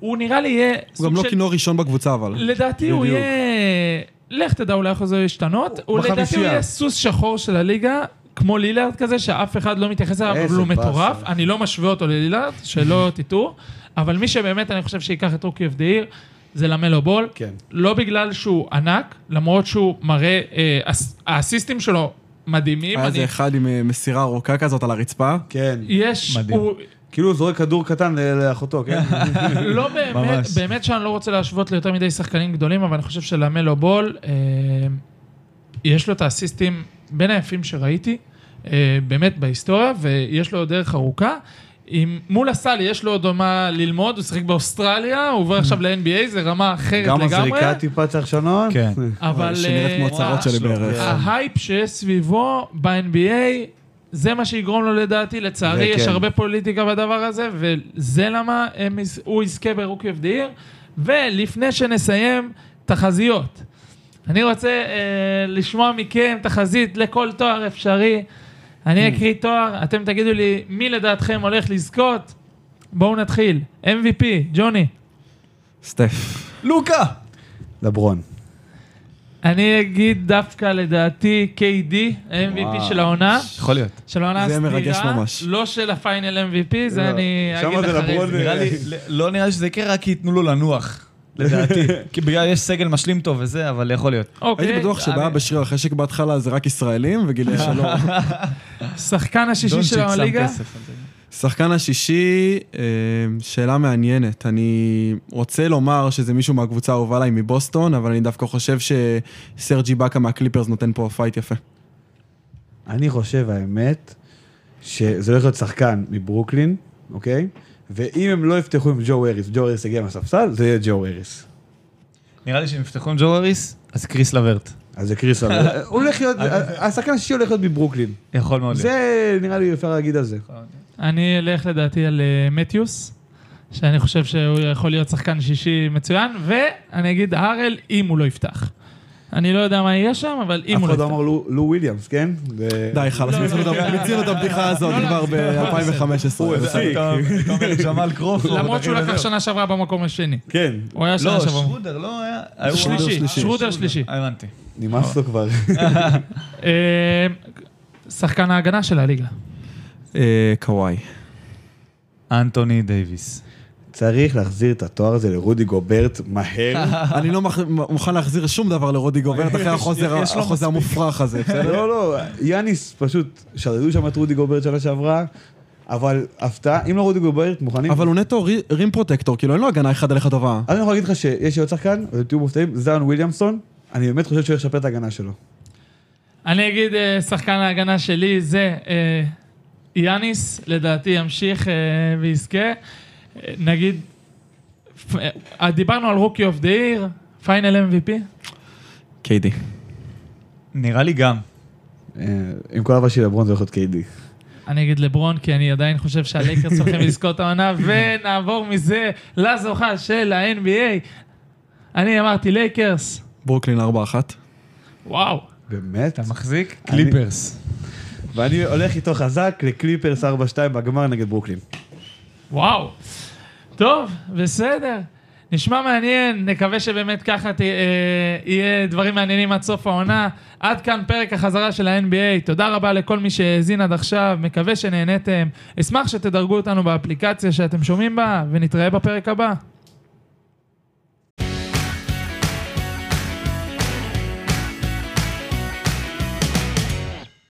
הוא נראה לי יהיה הוא גם לא של- כינור ראשון בקבוצה, אבל. לדעתי הוא בדיוק. יהיה... לך תדע אולי איך זה ישתנות. הוא לדעתי הוא. יהיה סוס שחור של הליגה, כמו לילארד כזה, שאף אחד לא מתייחס אליו, אבל הוא. מטורף. אני לא משווה אותו ללילארד, שלא תטעו. אבל מי שבאמת אני חושב שייקח את rookie of the year, זה למלו בול. כן. לא בגלל שהוא ענק, למרות שהוא מראה, אה, הס- האסיסטים שלו מדהימים. היה איזה אני- אחד עם אה, מסירה ארוכה כזאת על הרצפה. כן. יש, מדהים. הוא, כאילו הוא זורק כדור קטן לאחותו, כן? לא באמת. באמת שאני לא רוצה להשוות ליותר מדי שחקנים גדולים, אבל אני חושב שלמלו בול, אה, יש לו את האסיסטים בין היפים שראיתי, אה, באמת בהיסטוריה, ויש לו דרך ארוכה. עם, מול הסל יש לו עוד מה ללמוד, הוא שיחק באוסטרליה, הוא עובר עכשיו ל-NBA, זה רמה אחרת גם לגמרי. הזריקה טיפה צריך לשנות. כן. אבל שנראית כמו אה, הצרות שלי שלו, בערך. כן. ההייפ שיש סביבו ב-NBA, זה מה שיגרום לו לדעתי, לצערי יש כן. הרבה פוליטיקה בדבר הזה, וזה למה הם, הוא יזכה ב rookie of the year. ולפני שנסיים, תחזיות. אני רוצה אה, לשמוע מכם תחזית לכל תואר אפשרי. אני אקריא תואר, אתם תגידו לי מי לדעתכם הולך לזכות. בואו נתחיל. MVP, ג'וני. סטף. לוקה! לברון. אני אגיד דווקא לדעתי KD, ה-MVP וואו. של העונה. יכול להיות. של העונה זה הסדירה, מרגש ממש. לא של הפיינל MVP, זה לא. אני אגיד זה אחרי זה. אה, נראה לי, לא נראה לי שזה יקרה, רק כי ייתנו לו לנוח, לדעתי. כי בגלל יש סגל משלים טוב וזה, אבל יכול להיות. אוקיי, הייתי בטוח שבעיה אני- בשריר החשק בהתחלה זה רק ישראלים, וגילי שלא. שחקן השישי של הליגה. שחקן השישי, אה, שאלה מעניינת. אני רוצה לומר שזה מישהו מהקבוצה האהובה עליי מבוסטון, אבל אני דווקא חושב שסרג' איבקה מהקליפרס נותן פה פייט יפה. אני חושב, האמת, שזה הולך להיות שחקן מברוקלין, אוקיי? ואם הם לא יפתחו עם ג'ו האריס, ג'ו האריס יגיע מהספסל, זה יהיה ג'ו האריס. נראה לי שהם יפתחו עם ג'ו האריס, אז קריס לברט. אז זה קריס אלברט. הוא הולך להיות, השחקן השישי הולך להיות מברוקלין. יכול מאוד להיות. זה, נראה לי, אפשר להגיד על זה. אני אלך לדעתי על אה, מתיוס, שאני חושב שהוא יכול להיות שחקן שישי מצוין, ואני אגיד הארל אם הוא לא יפתח. אני לא יודע מה יהיה שם, אבל אם אף הוא לא אחד לא. אמר לו- לו וויליאמס, כן? די, חלאס, לא, מיצינו לא, את לא, הבדיחה הזאת לא, כבר לא, ב-2015. הוא הפסיק. אתה אומר ג'מאל קרופורד. למרות שהוא לקח שנה שעברה במקום השני. כן, הוא היה שנה לא, שעברה. שרודר לא היה... שלישי, שלישי. שרודר שלישי. הבנתי. נמאס לו כבר. אה, שחקן ההגנה של הליגה. אה, קוואי. אנטוני דייוויס. צריך להחזיר את התואר הזה לרודי גוברט מהר. אני לא מוכן להחזיר שום דבר לרודי גוברט אחרי החוזר החוזה המופרך הזה, בסדר? לא, לא, יאניס פשוט שדדו שם את רודי גוברט שנה שעברה, אבל הפתעה, אם לא רודי גוברט, מוכנים? אבל הוא נטו רי- rim protector, כאילו אין לו הגנה אחד על אחד טובה. אז אני יכול להגיד לך שיש לי עוד שחקן, ואתם תהיו מופתעים, זאיון וויליאמסון, אני באמת חושב שהוא לשפר את ההגנה שלו. אני אגיד, אה, שחקן ההגנה שלי זה אה, יאניס, לדעתי ימשיך אה, ויזכה. נגיד, אה, דיברנו על rookie of the year, final MVP. קיידי. נראה לי גם. אה, עם כל אהבה שלי ללברון זה הולך להיות קיידי. אני אגיד לברון, כי אני עדיין חושב שהלייקרס הולכים לזכות העונה, ונעבור מזה לזוכה של ה-NBA. אני אמרתי לייקרס, ברוקלין 4-1. וואו. באמת? אתה מחזיק? קליפרס. ואני הולך איתו חזק לקליפרס 4-2 בגמר נגד ברוקלין. וואו. טוב, בסדר. נשמע מעניין, נקווה שבאמת ככה ת, אה, יהיה דברים מעניינים עד סוף העונה. עד כאן פרק החזרה של ה-NBA. תודה רבה לכל מי שהאזין עד עכשיו, מקווה שנהניתם. אשמח שתדרגו אותנו באפליקציה שאתם שומעים בה, ונתראה בפרק הבא.